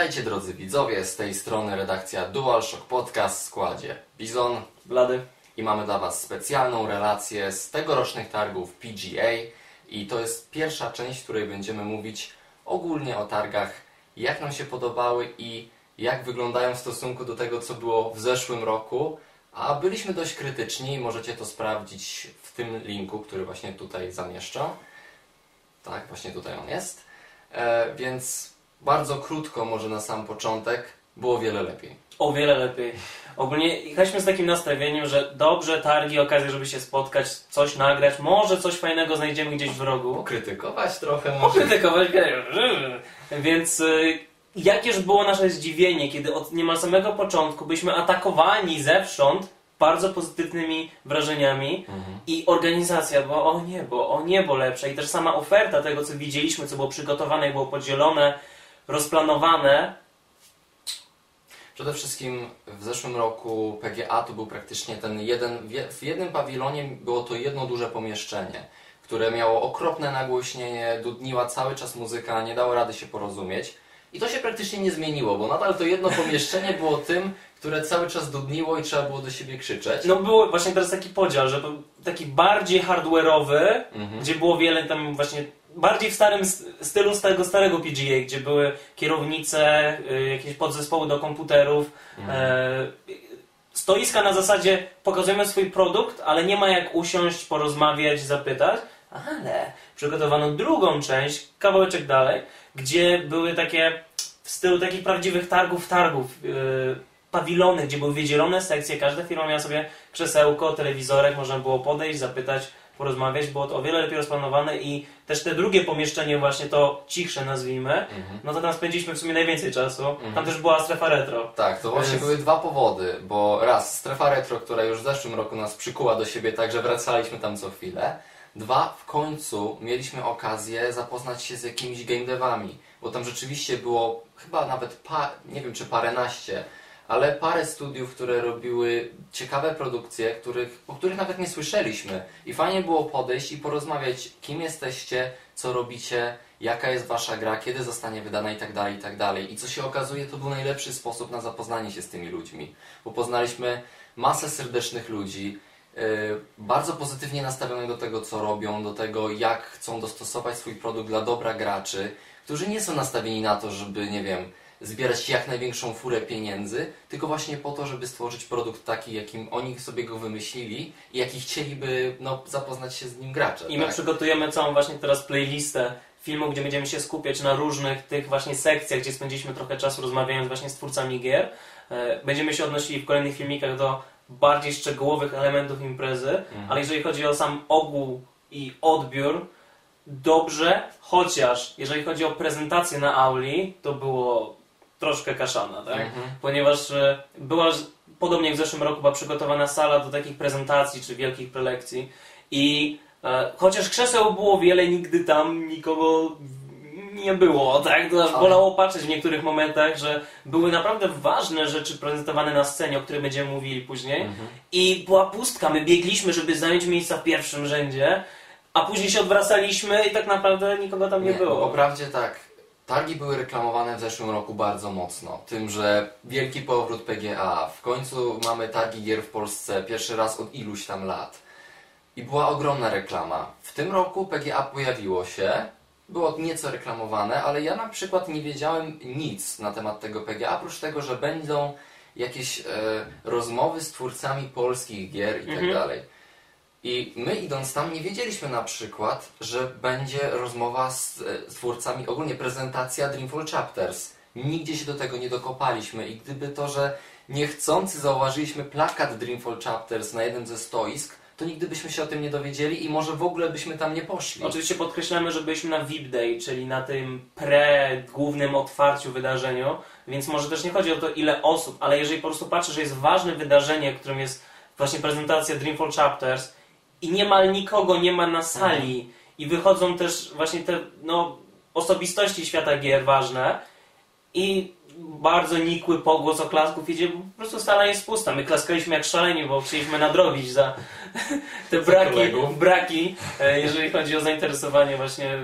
Witajcie drodzy widzowie, z tej strony redakcja DualShock Podcast w składzie Bizon Blady. i mamy dla Was specjalną relację z tegorocznych targów PGA i to jest pierwsza część, w której będziemy mówić ogólnie o targach, jak nam się podobały i jak wyglądają w stosunku do tego, co było w zeszłym roku, a byliśmy dość krytyczni, możecie to sprawdzić w tym linku, który właśnie tutaj zamieszczę. Tak, właśnie tutaj on jest. E, więc bardzo krótko, może na sam początek, było wiele lepiej. O wiele lepiej. Ogólnie jechaliśmy z takim nastawieniem, że dobrze, targi, okazja, żeby się spotkać, coś nagrać, może coś fajnego znajdziemy gdzieś w rogu. Pokrytykować trochę może. Pokrytykować, więc y, jakież było nasze zdziwienie, kiedy od niemal samego początku byliśmy atakowani zewsząd bardzo pozytywnymi wrażeniami Mhm. i organizacja była o niebo, o niebo lepsza i też sama oferta tego, co widzieliśmy, co było przygotowane i było podzielone, rozplanowane, Przede wszystkim w zeszłym roku PGA to był praktycznie ten jeden, w je- w jednym pawilonie było to jedno duże pomieszczenie, które miało okropne nagłośnienie, dudniła cały czas muzyka, nie dało rady się porozumieć. I to się praktycznie nie zmieniło, bo nadal to jedno pomieszczenie było tym, które cały czas dudniło i trzeba było do siebie krzyczeć. No był właśnie teraz taki podział, że był taki bardziej hardware'owy, Mhm. gdzie było wiele tam właśnie bardziej w starym stylu z tego starego PGA, gdzie były kierownice, y, jakieś podzespoły do komputerów, e, stoiska na zasadzie pokazujemy swój produkt, ale nie ma jak usiąść, porozmawiać, zapytać, ale przygotowano drugą część, kawałeczek dalej, gdzie były takie w stylu takich prawdziwych targów, targów, yy, pawilony, gdzie były wydzielone sekcje, każda firma miała sobie krzesełko, telewizorek, można było podejść, zapytać, porozmawiać, było to o wiele lepiej rozplanowane i też te drugie pomieszczenie, właśnie to cichsze nazwijmy, Mhm. no to tam spędziliśmy w sumie najwięcej czasu. Mhm. Tam też była strefa retro. Tak, to właśnie Więc- były dwa powody, bo raz strefa retro, która już w zeszłym roku nas przykuła do siebie, tak że wracaliśmy tam co chwilę. Dwa, w końcu mieliśmy okazję zapoznać się z jakimiś game devami, bo tam rzeczywiście było chyba nawet, pa, nie wiem czy paręnaście, ale parę studiów, które robiły ciekawe produkcje, których, o których nawet nie słyszeliśmy. I fajnie było podejść i porozmawiać, kim jesteście, co robicie, jaka jest wasza gra, kiedy zostanie wydana i tak dalej, i tak dalej. I co się okazuje, to był najlepszy sposób na zapoznanie się z tymi ludźmi, bo poznaliśmy masę serdecznych ludzi, yy, bardzo pozytywnie nastawionych do tego, co robią, do tego, jak chcą dostosować swój produkt dla dobra graczy, którzy nie są nastawieni na to, żeby, nie wiem, zbierać jak największą furę pieniędzy, tylko właśnie po to, żeby stworzyć produkt taki, jakim oni sobie go wymyślili i jaki chcieliby no, zapoznać się z nim gracze. I my tak? przygotujemy całą właśnie teraz playlistę filmów, gdzie będziemy się skupiać na różnych tych właśnie sekcjach, gdzie spędziliśmy trochę czasu rozmawiając właśnie z twórcami gier. E, Będziemy się odnosili w kolejnych filmikach do bardziej szczegółowych elementów imprezy, Mhm. ale jeżeli chodzi o sam ogół i odbiór, dobrze, chociaż jeżeli chodzi o prezentację na auli, to było troszkę kaszana, tak? Mhm. ponieważ e, była, podobnie jak w zeszłym roku, była przygotowana sala do takich prezentacji czy wielkich prelekcji i e, chociaż krzeseł było wiele, nigdy tam nikogo nie było, tak? To aż bolało patrzeć w niektórych momentach, że były naprawdę ważne rzeczy prezentowane na scenie, o których będziemy mówili później Mhm. i była pustka, my biegliśmy, żeby zająć miejsca w pierwszym rzędzie, a później się odwracaliśmy i tak naprawdę nikogo tam nie, bo było. Po prawdzie tak, targi były reklamowane w zeszłym roku bardzo mocno. Tym, że wielki powrót PGA, w końcu mamy targi gier w Polsce pierwszy raz od iluś tam lat. I była ogromna reklama. W tym roku PGA pojawiło się, było nieco reklamowane, ale ja na przykład nie wiedziałem nic na temat tego PGA, oprócz tego, że będą jakieś e, rozmowy z twórcami polskich gier i tak Mhm. dalej. I my idąc tam nie wiedzieliśmy na przykład, że będzie rozmowa z, e, z twórcami, ogólnie prezentacja Dreamfall Chapters. Nigdzie się do tego nie dokopaliśmy i gdyby to, że niechcący zauważyliśmy plakat Dreamfall Chapters na jednym ze stoisk, to nigdy byśmy się o tym nie dowiedzieli i może w ogóle byśmy tam nie poszli. Oczywiście podkreślamy, że byliśmy na VIP Day, czyli na tym pre-głównym otwarciu wydarzeniu, więc może też nie chodzi o to ile osób, ale jeżeli po prostu patrzę, że jest ważne wydarzenie, którym jest właśnie prezentacja Dreamfall Chapters i niemal nikogo nie ma na sali. I wychodzą też właśnie te no, osobistości świata gier ważne. I bardzo nikły pogłos oklasków idzie, bo po prostu sala jest pusta. My klaskaliśmy jak szaleni, bo chcieliśmy nadrobić za te braki, braki, e, jeżeli chodzi o zainteresowanie właśnie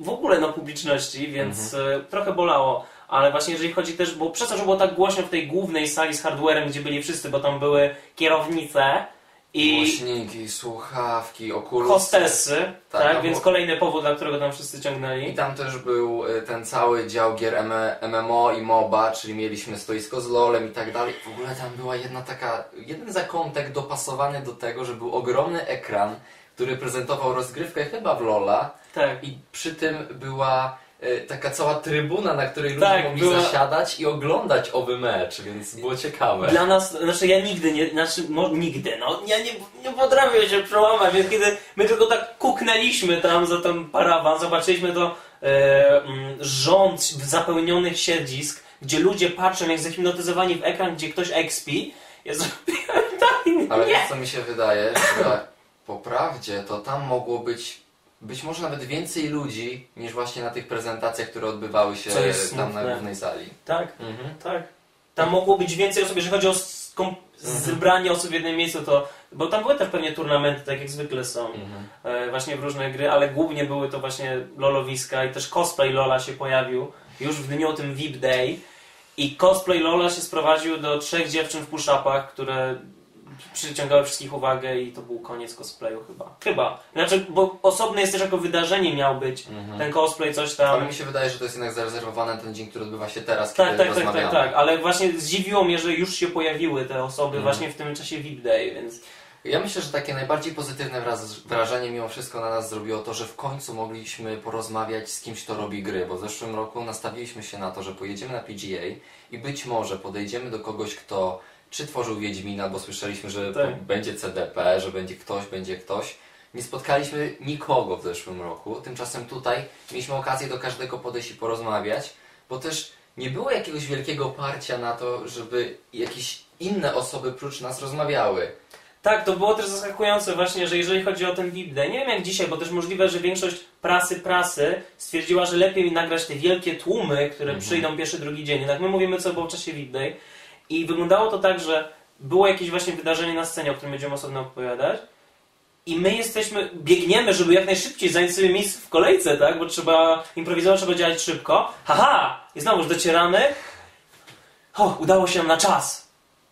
w ogóle na publiczności, więc e, trochę bolało. ale właśnie jeżeli chodzi też, bo przez to, że było tak głośno w tej głównej sali z hardwarem, gdzie byli wszyscy, bo tam były kierownice i Głośniki, słuchawki, okulusy. hostessy, Tak, tak, no więc bo- kolejny powód, dla którego tam wszyscy I ciągnęli. tam też był y, ten cały dział gier M- MMO i MOBA, czyli mieliśmy stoisko z LOLem i tak dalej. W ogóle tam była jedna taka, jeden zakątek dopasowany do tego, że był ogromny ekran, który prezentował rozgrywkę chyba w LOLa Tak. i przy tym była taka cała trybuna, na której ludzie Tak, mogli była- zasiadać i oglądać owy mecz, więc było ciekawe. Dla nas, znaczy ja nigdy nie, znaczy no, nigdy, no ja nie, nie potrafię się przełamać, więc kiedy my tylko tak kuknęliśmy tam za ten parawan, zobaczyliśmy to e, mm, rząd zapełnionych siedzisk, gdzie ludzie patrzą jak zahipnotyzowani w ekran, gdzie ktoś expi, ja zrobiłem tak, Ale nie. co mi się wydaje, że po prawdzie to tam mogło być być może nawet więcej ludzi niż właśnie na tych prezentacjach, które odbywały się tam na smutne. głównej sali. Tak, Mhm. tak. Tam mogło być więcej osób, jeżeli chodzi o skom- zebranie osób w jednym miejscu, to, bo tam były też pewnie turnamenty, tak jak zwykle są. Mhm. e, właśnie w różne gry, ale głównie były to właśnie lolowiska i też cosplay Lola się pojawił już w dniu tym VIP Day i cosplay Lola się sprowadził do trzech dziewczyn w push-upach, które przyciągały wszystkich uwagę i to był koniec cosplayu chyba. Chyba. Znaczy, bo osobne jest też jako wydarzenie miał być Mhm. ten cosplay, coś Ale tam. mi się wydaje, że to jest jednak zarezerwowane ten dzień, który odbywa się teraz, Tak, kiedy tak, tak, tak, tak, ale właśnie zdziwiło mnie, że już się pojawiły te osoby Mhm. właśnie w tym czasie VIP Day, więc Ja myślę, że takie najbardziej pozytywne wrażenie mimo wszystko na nas zrobiło to, że w końcu mogliśmy porozmawiać z kimś, kto robi gry, bo w zeszłym roku nastawiliśmy się na to, że pojedziemy na PGA i być może podejdziemy do kogoś, kto czy tworzył Wiedźmina, bo słyszeliśmy, że Tak. będzie CDP, że będzie ktoś, będzie ktoś. Nie spotkaliśmy nikogo w zeszłym roku, tymczasem tutaj mieliśmy okazję do każdego podejść i porozmawiać, bo też nie było jakiegoś wielkiego oparcia na to, żeby jakieś inne osoby prócz nas rozmawiały. Tak, to było też zaskakujące właśnie, że jeżeli chodzi o ten Day, nie wiem jak dzisiaj, bo też możliwe, że większość prasy prasy stwierdziła, że lepiej nagrać te wielkie tłumy, które Mhm. przyjdą pierwszy, drugi dzień. Jednak my mówimy co było w czasie Day i wyglądało to tak, że było jakieś właśnie wydarzenie na scenie, o którym będziemy osobno opowiadać i my jesteśmy, biegniemy, żeby jak najszybciej zająć sobie miejsce w kolejce, tak, bo trzeba improwizować, trzeba działać szybko. Haha! I znowuż docieramy. O, udało się nam na czas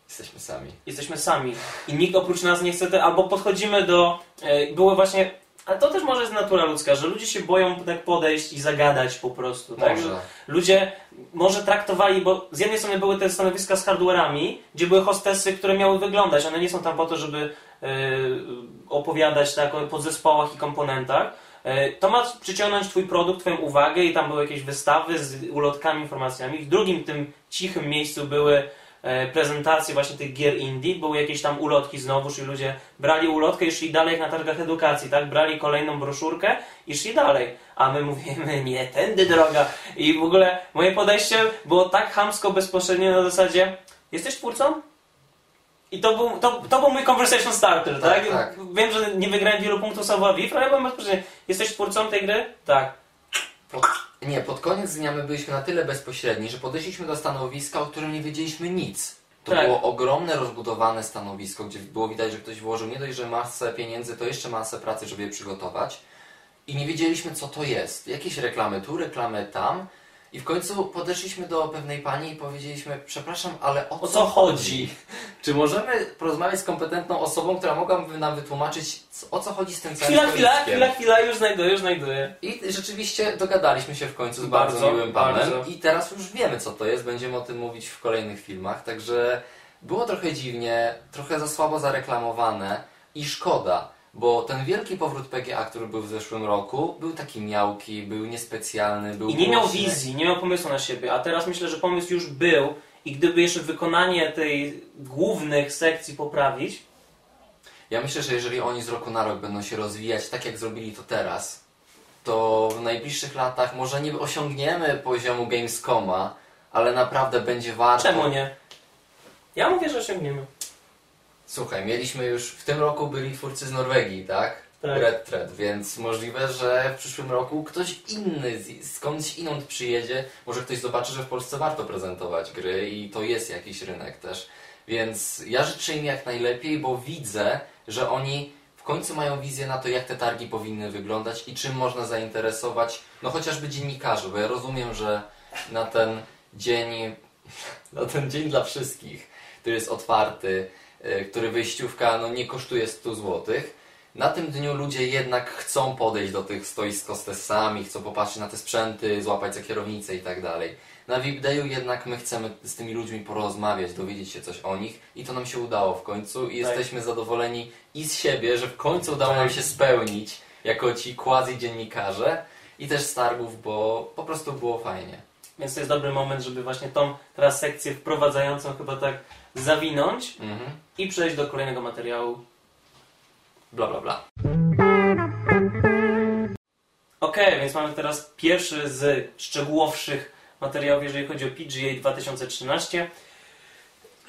Jesteśmy sami. jesteśmy sami i nikt oprócz nas nie chce, te, albo podchodzimy do, e, były właśnie, ale to też może jest natura ludzka, że ludzie się boją tak podejść i zagadać po prostu, tak? Że Może. Ludzie może traktowali, bo z jednej strony były te stanowiska z hardware'ami, gdzie były hostessy, które miały wyglądać, one nie są tam po to, żeby e, opowiadać tak o podzespołach i komponentach, E, To ma przyciągnąć Twój produkt, Twoją uwagę i tam były jakieś wystawy z ulotkami, informacjami. W drugim tym cichym miejscu były prezentacje właśnie tych gier indie, były jakieś tam ulotki znowuż i ludzie brali ulotkę i szli dalej na targach edukacji, tak? Brali kolejną broszurkę i szli dalej. A my mówimy, nie, tędy droga. I w ogóle moje podejście było tak chamsko bezpośrednio na zasadzie, jesteś twórcą? I to był, to, to był mój conversation starter, tak? Tak, tak. Wiem, że nie wygrałem wielu punktów słowa WIF, ale ja byłem bezpośrednio, jesteś twórcą tej gry? Tak. Nie, pod koniec dnia my byliśmy na tyle bezpośredni, że podeszliśmy do stanowiska, o którym nie wiedzieliśmy nic. To Tak. było ogromne, rozbudowane stanowisko, gdzie było widać, że ktoś włożył nie dość, że masę pieniędzy, to jeszcze masę pracy, żeby je przygotować. I nie wiedzieliśmy, co to jest. Jakieś reklamy tu, reklamy tam. I w końcu podeszliśmy do pewnej pani i powiedzieliśmy, przepraszam, ale o, O co chodzi? Czy możemy porozmawiać z kompetentną osobą, która mogłaby nam wytłumaczyć, o co chodzi z tym całym Chwila, chwila, stoiskiem? chwila, chwila, już znajduję, już znajduję. I rzeczywiście dogadaliśmy się w końcu z bardzo, Bardzo, miłym panem bardzo. i teraz już wiemy co to jest, będziemy o tym mówić w kolejnych filmach, także było trochę dziwnie, trochę za słabo zareklamowane i szkoda, bo ten wielki powrót PGA, który był w zeszłym roku, był taki miałki, był niespecjalny, był I nie miał głośny. wizji, nie miał pomysłu na siebie, a teraz myślę, że pomysł już był i gdyby jeszcze wykonanie tej głównych sekcji poprawić, Ja myślę, że jeżeli oni z roku na rok będą się rozwijać tak jak zrobili to teraz, to w najbliższych latach może nie osiągniemy poziomu Gamescoma, ale naprawdę będzie warto. czemu nie? Ja mówię, że osiągniemy. Słuchaj, mieliśmy już w tym roku byli twórcy z Norwegii, tak? Tak. Red Thread, więc możliwe, że w przyszłym roku ktoś inny skądś inąd przyjedzie. Może ktoś zobaczy, że w Polsce warto prezentować gry i to jest jakiś rynek też. Więc ja życzę im jak najlepiej, bo widzę, że oni w końcu mają wizję na to, jak te targi powinny wyglądać i czym można zainteresować, no chociażby dziennikarzy, bo ja rozumiem, że na ten dzień, no ten dzień dla wszystkich, który jest otwarty, który wyjściówka no, nie kosztuje 100 zł. Na tym dniu ludzie jednak chcą podejść do tych stoisk z testami, chcą popatrzeć na te sprzęty, złapać za kierownicę i tak dalej. Na VIP Dayu jednak my chcemy z tymi ludźmi porozmawiać, dowiedzieć się coś o nich i to nam się udało w końcu i Tak. jesteśmy zadowoleni i z siebie, że w końcu udało nam Tak. się spełnić jako ci quasi dziennikarze i też z targów, bo po prostu było fajnie. Więc to jest dobry moment, żeby właśnie tą teraz sekcję wprowadzającą chyba tak zawinąć Mhm. i przejść do kolejnego materiału. Bla bla bla. Okej, więc mamy teraz pierwszy z szczegółowszych materiałów, jeżeli chodzi o PGA 2013.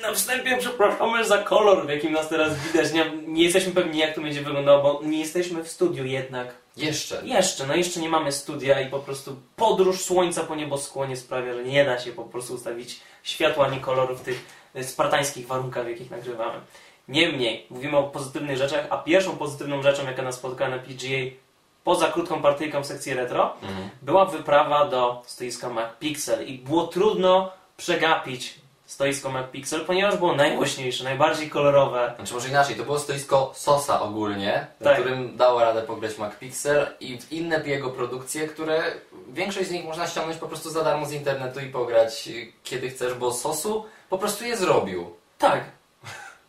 Na wstępie przepraszamy za kolor, w jakim nas teraz widać. Nie, nie jesteśmy pewni, jak to będzie wyglądało, bo nie jesteśmy w studiu jednak. Jeszcze. Jeszcze, no jeszcze nie mamy studia i po prostu podróż słońca po nieboskłonie sprawia, że nie da się po prostu ustawić światła ani koloru w tych spartańskich warunkach, w jakich nagrywamy. Niemniej, mówimy o pozytywnych rzeczach, a pierwszą pozytywną rzeczą, jaka nas spotkała na PGA, poza krótką partyjką w sekcji retro, Mhm. była wyprawa do stoiska MacPixel i było trudno przegapić stoisko MacPixel, ponieważ było najgłośniejsze, najbardziej kolorowe. Znaczy może inaczej, to było stoisko Sosa ogólnie, na Tak. którym dało radę pograć MacPixel i inne jego produkcje, które większość z nich można ściągnąć po prostu za darmo z internetu i pograć kiedy chcesz, bo Sosu po prostu je zrobił. Tak.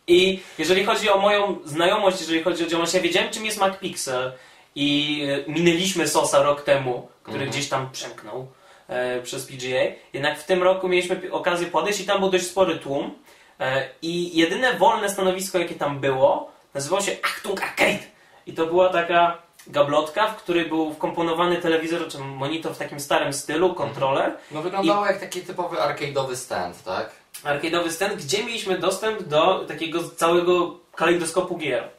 I jeżeli chodzi o moją znajomość, jeżeli chodzi o działalność, ja wiedziałem czym jest MacPixel i e, minęliśmy Sosa rok temu, który Mhm. gdzieś tam przemknął e, przez PGA. Jednak w tym roku mieliśmy okazję podejść i tam był dość spory tłum. E, I jedyne wolne stanowisko, jakie tam było, nazywało się Achtung Arcade. I to była taka gablotka, w której był wkomponowany telewizor, czy monitor w takim starym stylu, kontroler. No wyglądało jak taki typowy arcade'owy stand, tak? Arcade'owy stand, gdzie mieliśmy dostęp do takiego całego kalejdoskopu gier.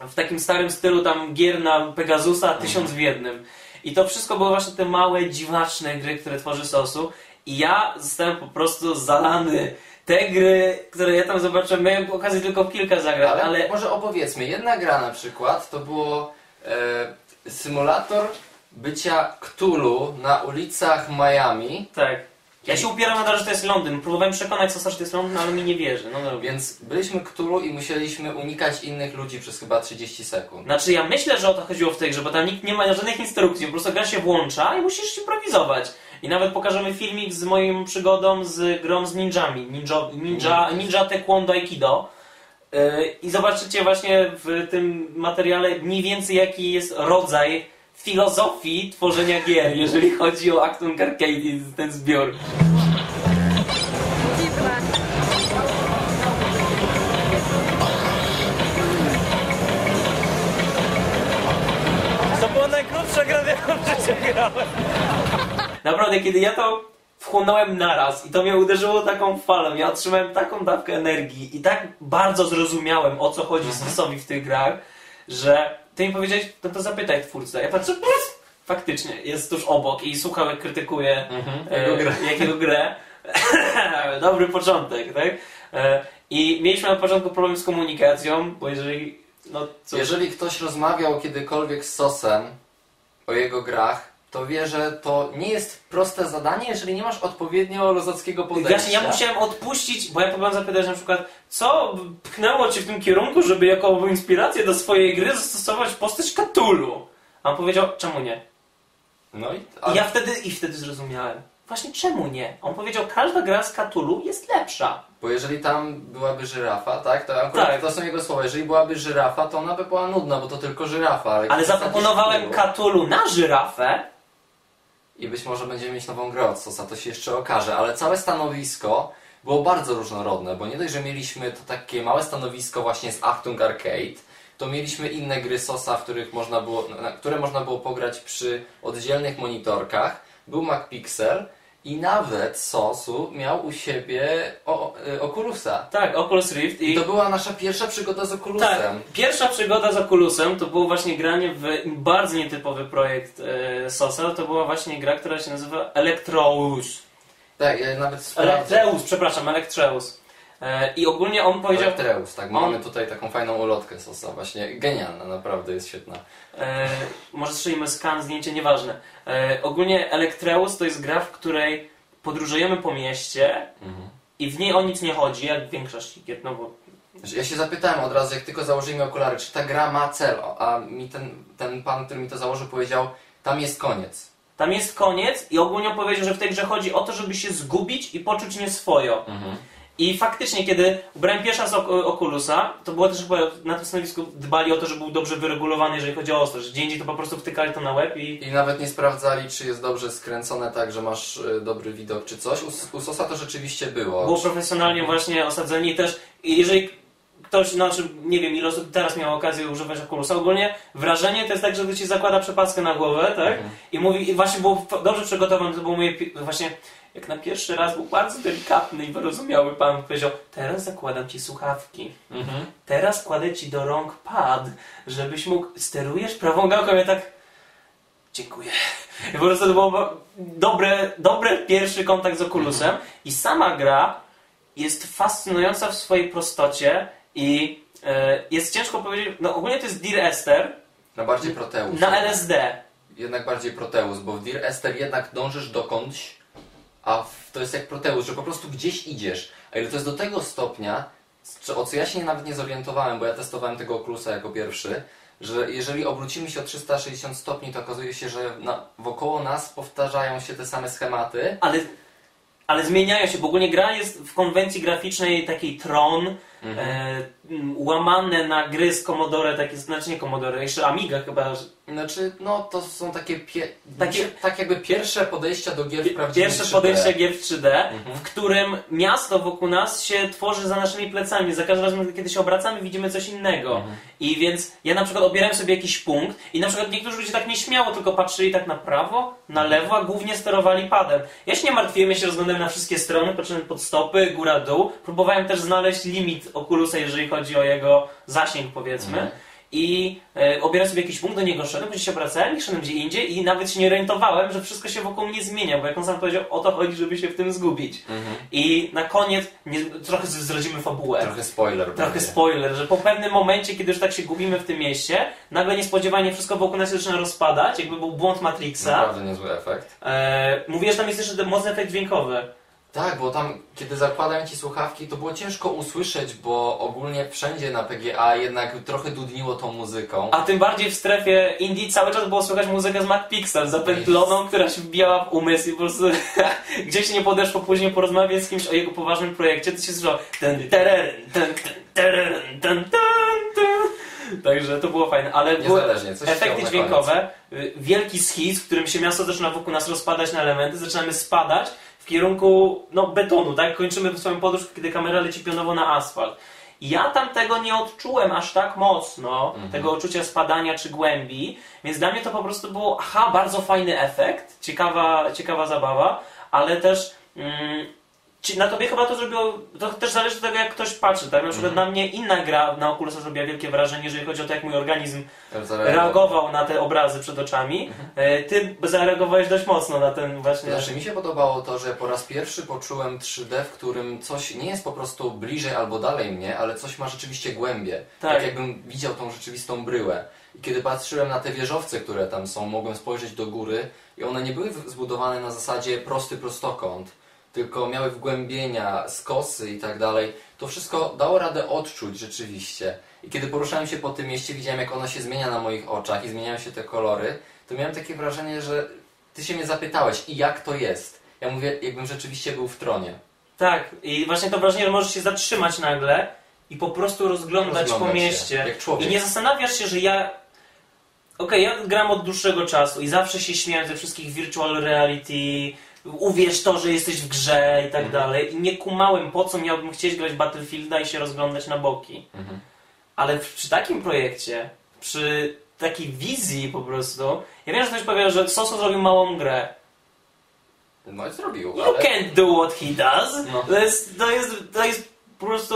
W takim starym stylu tam gier na Pegasusa tysiąc w jednym. I to wszystko były właśnie te małe, dziwaczne gry, które tworzy Sosu. I ja zostałem po prostu zalany. Te gry, które ja tam zobaczyłem, miałem okazję tylko kilka zagrać, Ale, ale... może opowiedzmy, jedna gra na przykład to było e, symulator bycia Cthulhu na ulicach Miami, Tak. Ja się upieram na to, że to jest Londyn. Próbowałem przekonać Sosa, że to jest Londyn, ale mi nie wierzy. No dobra. więc byliśmy Cthulhu i musieliśmy unikać innych ludzi przez chyba 30 sekund. Znaczy ja myślę, że o to chodziło w tej grze, bo tam nikt nie ma żadnych instrukcji, po prostu gra się włącza i musisz improwizować. I nawet pokażemy filmik z moją przygodą z grą z ninjami, ninja, ninja, ninja taekwondo aikido. Yy, I zobaczycie właśnie w tym materiale mniej więcej jaki jest rodzaj filozofii tworzenia gier, jeżeli chodzi o Actung Arcade i ten zbiór. To była najkrótsza gra, w jaką w życiu grałem. Naprawdę, kiedy ja to wchłonąłem naraz i to mnie uderzyło taką falą, ja otrzymałem taką dawkę energii i tak bardzo zrozumiałem, o co chodzi Sosowi w tych grach, że ty mi powiedziałeś, no to zapytaj twórcę. Ja patrzę, pff, faktycznie, jest tuż obok i słuchał, jak krytykuje Jego e, grę. jakiego grę. Dobry początek, tak? E, I mieliśmy na początku problem z komunikacją, bo jeżeli, no co, Jeżeli ktoś rozmawiał kiedykolwiek z Sosem o jego grach, to wie, że to nie jest proste zadanie, jeżeli nie masz odpowiednio rozackiego podejścia. Właśnie ja musiałem odpuścić, bo ja próbowałem zapytać na przykład, co pchnęło cię w tym kierunku, żeby jako inspirację do swojej gry zastosować postać Cthulhu? A on powiedział, czemu nie? No i, I ja wtedy, i wtedy zrozumiałem. Właśnie czemu nie? On powiedział, każda gra z Cthulhu jest lepsza. Bo jeżeli tam byłaby żyrafa, tak, to akurat Tak. to są jego słowa. Jeżeli byłaby żyrafa, to ona by była nudna, bo to tylko żyrafa. Ale, Ale zaproponowałem. Cthulhu na żyrafę, I być może będziemy mieć nową grę od Sosa, to się jeszcze okaże. Ale całe stanowisko było bardzo różnorodne, bo nie dość, że mieliśmy to takie małe stanowisko właśnie z Achtung Arcade, to mieliśmy inne gry Sosa, w których można było, na które można było pograć przy oddzielnych monitorkach. Był MacPixel i nawet Sosu miał u siebie o, y, Oculusa. tak, Oculus Rift I to była nasza pierwsza przygoda z Oculusem. Tak, pierwsza przygoda z Oculusem to było właśnie granie w bardzo nietypowy projekt e, Sosa. To była właśnie gra, która się nazywa Electrous. Tak, ja nawet sprawdzę. Elektreus, przepraszam, Elektreus. E, I ogólnie on powiedział, Elektreus, tak. On- Mamy tutaj taką fajną ulotkę Sosa, właśnie genialna, naprawdę jest świetna. e, może strzelimy skan, zdjęcie, nieważne. E, ogólnie Elektreus to jest gra, w której podróżujemy po mieście Mhm. i w niej o nic nie chodzi, jak w większości gier, no bo Ja się zapytałem od razu, jak tylko założyli okulary, czy ta gra ma cel, a mi ten, ten pan, który mi to założył, powiedział, tam jest koniec. tam jest koniec i ogólnie powiedział, że w tej grze chodzi o to, żeby się zgubić i poczuć nieswojo. I faktycznie, kiedy ubrałem pierwszy raz Oculusa, to było też chyba na tym stanowisku dbali o to, żeby był dobrze wyregulowany, jeżeli chodzi o ostrość. Gdzie indziej to po prostu wtykali to na łeb i... I nawet nie sprawdzali, czy jest dobrze skręcone tak, że masz y, dobry widok, czy coś. U, u Sosa to rzeczywiście było. Było profesjonalnie właśnie osadzeni i też, jeżeli ktoś, znaczy nie wiem ile osób teraz miało okazję używać Oculusa, ogólnie wrażenie to jest tak, że ci zakłada przepaskę na głowę, tak? Mhm. I mówi, i właśnie było f- dobrze przygotowane, to było moje, właśnie jak na pierwszy raz był bardzo delikatny i wyrozumiały pan, powiedział, teraz zakładam ci słuchawki. Mhm. Teraz kładę ci do rąk pad, żebyś mógł. Sterujesz prawą gałką, ja tak. Dziękuję. I po prostu to był dobry, dobry pierwszy kontakt z Oculusem. I sama gra jest fascynująca w swojej prostocie i e, jest ciężko powiedzieć. No ogólnie to jest Dear Esther Na bardziej Proteus. na LSD. Jednak bardziej Proteus, bo w Dear Esther jednak dążysz dokądś, a w, to jest jak Proteus, że po prostu gdzieś idziesz. A ile to jest do tego stopnia, o co ja się nawet nie zorientowałem, bo ja testowałem tego Oculusa jako pierwszy, że jeżeli obrócimy się o 360 stopni, to okazuje się, że na, wokoło nas powtarzają się te same schematy. Ale, ale zmieniają się, bo ogólnie gra jest w konwencji graficznej takiej Tron, Mhm. e, łamane na gry z Commodore, takie, znaczy nie Commodore, jeszcze Amiga chyba, Znaczy, no to są takie, Takie- tak jakby pierwsze podejścia do gier w Pierwsze 3D. podejście gier w 3D, Mhm. w którym miasto wokół nas się tworzy za naszymi plecami. Za każdym razem, kiedy się obracamy, widzimy coś innego. Mhm. I więc ja na przykład obierałem sobie jakiś punkt i na przykład niektórzy ludzie tak nieśmiało tylko patrzyli tak na prawo, na lewo, a głównie sterowali padem. Ja się nie martwiłem, ja się rozglądałem na wszystkie strony, patrzyłem pod stopy, góra, dół. Próbowałem też znaleźć limit Oculusa, jeżeli chodzi o jego zasięg, powiedzmy. Mhm. I e, obierałem sobie jakiś punkt, do niego szedłem, gdzieś się obracałem i szedłem gdzie indziej i nawet się nie orientowałem, że wszystko się wokół mnie zmienia, bo jak on sam powiedział, o to chodzi, żeby się w tym zgubić. Mhm. I na koniec nie, trochę zdradzimy fabułę. Trochę spoiler. Trochę będzie. spoiler, że po pewnym momencie, kiedy już tak się gubimy w tym mieście, nagle niespodziewanie wszystko wokół nas się zaczyna rozpadać, jakby był błąd Matrixa. Naprawdę niezły efekt. E, mówię, że tam jest jeszcze mocny efekt dźwiękowy. Tak, bo tam, kiedy zakładałem ci słuchawki, to było ciężko usłyszeć, bo ogólnie wszędzie na PGA jednak trochę dudniło tą muzyką. A tym bardziej w strefie Indii cały czas było słychać muzykę z MacPixel, zapętloną, która się wbijała w umysł i po prostu gdzieś nie podeszło później porozmawiać z kimś o jego poważnym projekcie, to się słyszało ten tereren, ten tereren, ten ten. Także to było fajne, ale efekty dźwiękowe, y, wielki schiz, w którym się miasto zaczyna wokół nas rozpadać na elementy, zaczynamy spadać kierunku no, betonu, tak? Kończymy swoją podróż, kiedy kamera leci pionowo na asfalt. Ja tam tego nie odczułem aż tak mocno, Mhm. tego uczucia spadania czy głębi, więc dla mnie to po prostu było, aha, bardzo fajny efekt, ciekawa, ciekawa zabawa, ale też mm, na tobie chyba to zrobiło, to też zależy od tego, jak ktoś patrzy, tak? Na przykład Mhm. na mnie inna gra na Oculusa zrobiła wielkie wrażenie, jeżeli chodzi o to, jak mój organizm reagował na te obrazy przed oczami. E, Ty zareagowałeś dość mocno na ten właśnie... Znaczy mi się podobało to, że po raz pierwszy poczułem 3D, w którym coś nie jest po prostu bliżej albo dalej mnie, ale coś ma rzeczywiście głębie. Tak. Tak, jakbym widział tą rzeczywistą bryłę. I kiedy patrzyłem na te wieżowce, które tam są, mogłem spojrzeć do góry i one nie były zbudowane na zasadzie prosty prostokąt, tylko miały wgłębienia, skosy i tak dalej. To wszystko dało radę odczuć rzeczywiście. I kiedy poruszałem się po tym mieście, widziałem jak ono się zmienia na moich oczach i zmieniają się te kolory, to miałem takie wrażenie, że ty się mnie zapytałeś i jak to jest. Ja mówię, jakbym rzeczywiście był w tronie. Tak, i właśnie to wrażenie, że możesz się zatrzymać nagle i po prostu rozglądać, po Rozglądać się, mieście. jak człowiek. I nie zastanawiasz się, że ja... Okej, ja gram od dłuższego czasu i zawsze się śmiałem ze wszystkich virtual reality, uwierz to, że jesteś w grze i tak Mhm. dalej. I nie kumałem, po co miałbym chcieć grać Battlefielda i się rozglądać na boki. Mhm. Ale przy takim projekcie, przy takiej wizji po prostu, ja wiem, że ktoś powie, że Soso zrobił małą grę. No i zrobił, You ale... can't do what he does. No. To, jest, to, jest, to jest po prostu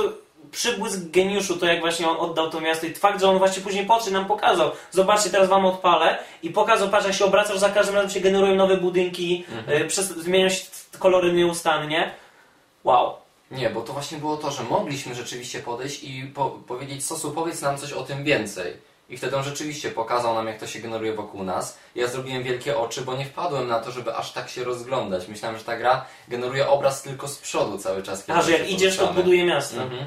przybłysk geniuszu, to jak właśnie on oddał to miasto i fakt, że on właśnie później podszedł nam pokazał. Zobaczcie, teraz wam odpalę i pokazał, patrz jak się obracasz, za każdym razem się generują nowe budynki, Mhm. y, przez, zmieniają się kolory nieustannie. Wow. Nie, bo to właśnie było to, że mogliśmy rzeczywiście podejść i po powiedzieć Sosu, powiedz nam coś o tym więcej. I wtedy on rzeczywiście pokazał nam, jak to się generuje wokół nas. Ja zrobiłem wielkie oczy, bo nie wpadłem na to, żeby aż tak się rozglądać. Myślałem, że ta gra generuje obraz tylko z przodu cały czas. kiedy A, że jak idziesz, to buduje miasto. Mhm.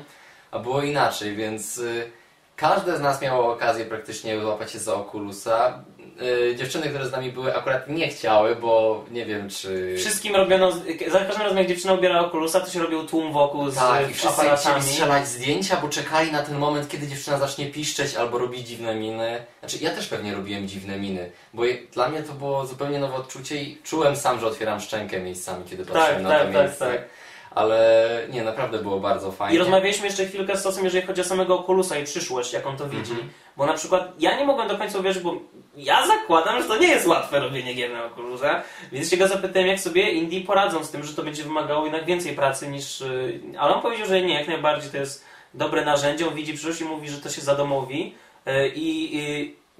A było inaczej, więc y, każde z nas miało okazję praktycznie złapać się za Oculusa. Y, dziewczyny, które z nami były, akurat nie chciały, bo nie wiem czy... Wszystkim robiono, za każdym razem jak dziewczyna ubiera okulusa, to się robił tłum wokół z Tak, i wszyscy chcieli strzelać zdjęcia, bo czekali na ten moment, kiedy dziewczyna zacznie piszczeć albo robić dziwne miny. Znaczy, ja też pewnie robiłem dziwne miny, bo dla mnie to było zupełnie nowe odczucie i czułem sam, że otwieram szczękę miejscami, kiedy patrzyłem na tak, to tak, miejsce. tak. Ale nie, naprawdę było bardzo fajnie. I rozmawialiśmy jeszcze chwilkę z Sosem, jeżeli chodzi o samego Oculusa i przyszłość, jak on to widzi. Bo na przykład ja nie mogłem do końca uwierzyć, bo ja zakładam, że to nie jest łatwe robienie gier na Oculusa, więc się go zapytałem, jak sobie indie poradzą z tym, że to będzie wymagało jednak więcej pracy niż... yy, Ale on powiedział, że nie, jak najbardziej to jest dobre narzędzie, on widzi przyszłość i mówi, że to się zadomowi yy, i...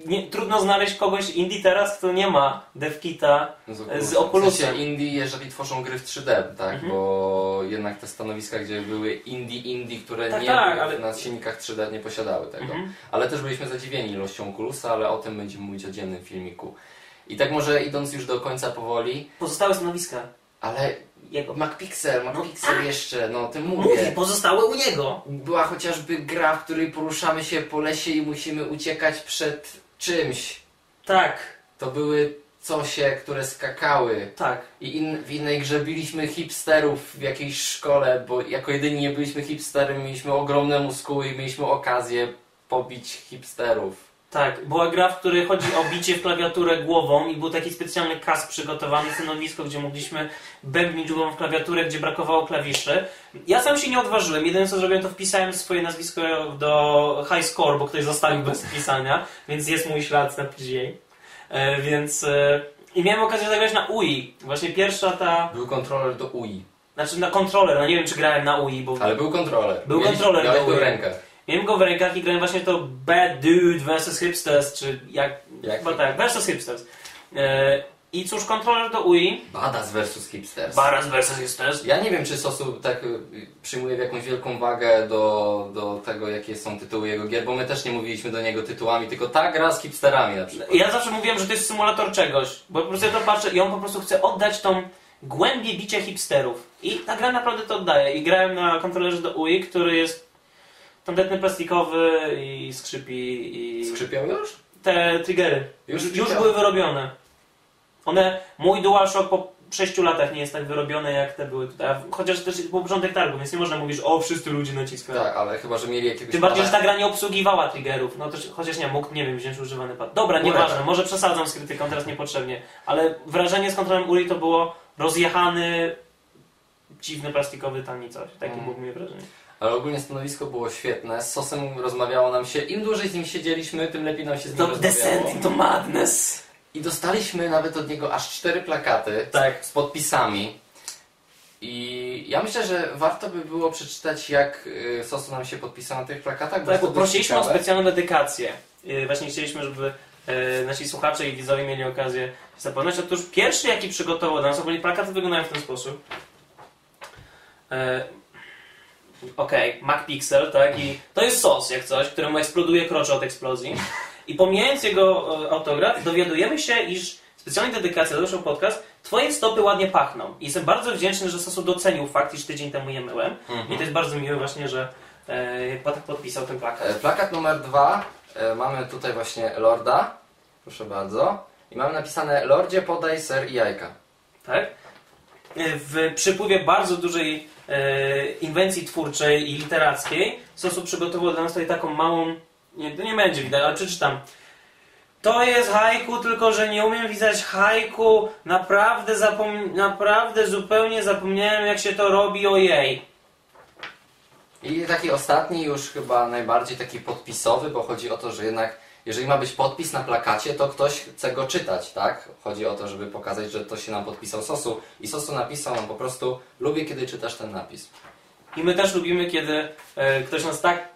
nie, trudno znaleźć kogoś indie teraz, kto nie ma devkita z Oculusem. W sensie indie, jeżeli tworzą gry w 3D, tak? Mhm. Bo jednak te stanowiska, gdzie były indie, indie, które Tak, nie tak, ale- na silnikach 3D nie posiadały tego. Mhm. Ale też byliśmy zadziwieni ilością Oculusa, ale o tym będziemy mówić w oddzielnym filmiku. I tak może idąc już do końca powoli, Pozostałe stanowiska. ale Jego. MacPixel, MacPixel jeszcze, no o tym Mówię, mówię. pozostałe u niego. Była chociażby gra, w której poruszamy się po lesie i musimy uciekać przed czymś. Tak, To były cosie, które skakały. tak. I in, w innej grze biliśmy hipsterów w jakiejś szkole, bo jako jedyni nie byliśmy hipsterem, mieliśmy ogromne muskuły i mieliśmy okazję pobić hipsterów. Tak, była gra, w której chodzi o bicie w klawiaturę głową i był taki specjalny kask przygotowany, stanowisko, gdzie mogliśmy bębnić głową w klawiaturę, gdzie brakowało klawiszy. Ja sam się nie odważyłem. Jedyne co zrobiłem, to wpisałem swoje nazwisko do high score, bo ktoś zostawił bez wpisania, więc jest mój ślad na PGA. E, więc... E, I miałem okazję zagrać na UI. Właśnie pierwsza ta... Był kontroler do UI, Znaczy na kontroler, no nie wiem czy grałem na UI, bo... ale był kontroler. Był Mieliśmy- kontroler do UI. rękach. Miałem go w rękach i grałem właśnie to Bad Dude vs Hipsters, czy jak... Jak? Chyba tak, versus Hipsters. E, I cóż, kontroler do UI, Badass versus hipsters. Baras vs Hipsters. Ja nie wiem, czy Sosu tak y, przyjmuje w jakąś wielką wagę do, do tego, jakie są tytuły jego gier, bo my też nie mówiliśmy do niego tytułami, tylko ta gra z hipsterami na przykład. Ja zawsze mówiłem, że to jest symulator czegoś, bo po prostu ja to patrzę i on po prostu chce oddać tą głębię bicia hipsterów. I ta gra naprawdę to oddaje. I grałem na kontrolerze do UI, który jest tandetny plastikowy i skrzypi i... Skrzypią już? Te triggery Już już, były wyrobione. One, mój DualShock po 6 latach nie jest tak wyrobione jak te były tutaj. Chociaż też był początek targu, więc nie można mówić, że o, wszyscy ludzie naciskają. Tak, ale chyba, że mieli jakiegoś... Tym bardziej, że ta gra nie obsługiwała triggerów. No też, chociaż nie, mógł, nie wiem, wziąć używany pad. Dobra, nieważne, może przesadzam z krytyką, teraz niepotrzebnie. Ale wrażenie z kontrolem Uri to było rozjechany, dziwny, plastikowy, tani coś. Takie Mm. było moje wrażenie. Ale ogólnie stanowisko było świetne. Z Sosem rozmawiało nam się. Im dłużej z nim siedzieliśmy, tym lepiej nam się z nim To rozmawiało. Descent into Madness. I dostaliśmy nawet od niego aż cztery plakaty Tak. z podpisami. I ja myślę, że warto by było przeczytać, jak y, Sosu nam się podpisał na tych plakatach. Tak, to poprosiliśmy o specjalną dedykację. Yy, Właśnie chcieliśmy, żeby yy, nasi słuchacze i widzowie mieli okazję zapoznać. Otóż pierwszy, jaki przygotował dla nas, ogólnie plakaty wyglądają w ten sposób. Okej, MacPixel, tak? I to jest sos, jak coś, któremu eksploduje krocze od eksplozji. I pomijając jego e, autograf, dowiadujemy się, iż specjalnie dedykacja do naszego podcast, twoje stopy ładnie pachną. I jestem bardzo wdzięczny, że Sosu docenił fakt, iż tydzień temu je myłem. Mhm. I to jest bardzo miłe właśnie, że e, Patek podpisał ten plakat. E, Plakat numer dwa. E, Mamy tutaj właśnie Lorda. Proszę bardzo. I mamy napisane Lordzie podaj ser i jajka. Tak? E, W przypływie bardzo dużej inwencji twórczej i literackiej Sosu przygotował dla nas tutaj taką małą, nie, nie będzie widać, ale przeczytam. To jest haiku, tylko że nie umiem pisać haiku. Naprawdę, zapom- naprawdę zupełnie zapomniałem jak się to robi, ojej. I taki ostatni, już chyba najbardziej taki podpisowy, bo chodzi o to, że jednak jeżeli ma być podpis na plakacie, to ktoś chce go czytać, tak? Chodzi o to, żeby pokazać, że to się nam podpisał Sosu. I Sosu napisał nam po prostu, lubię kiedy czytasz ten napis. I my też lubimy, kiedy e, ktoś nas tak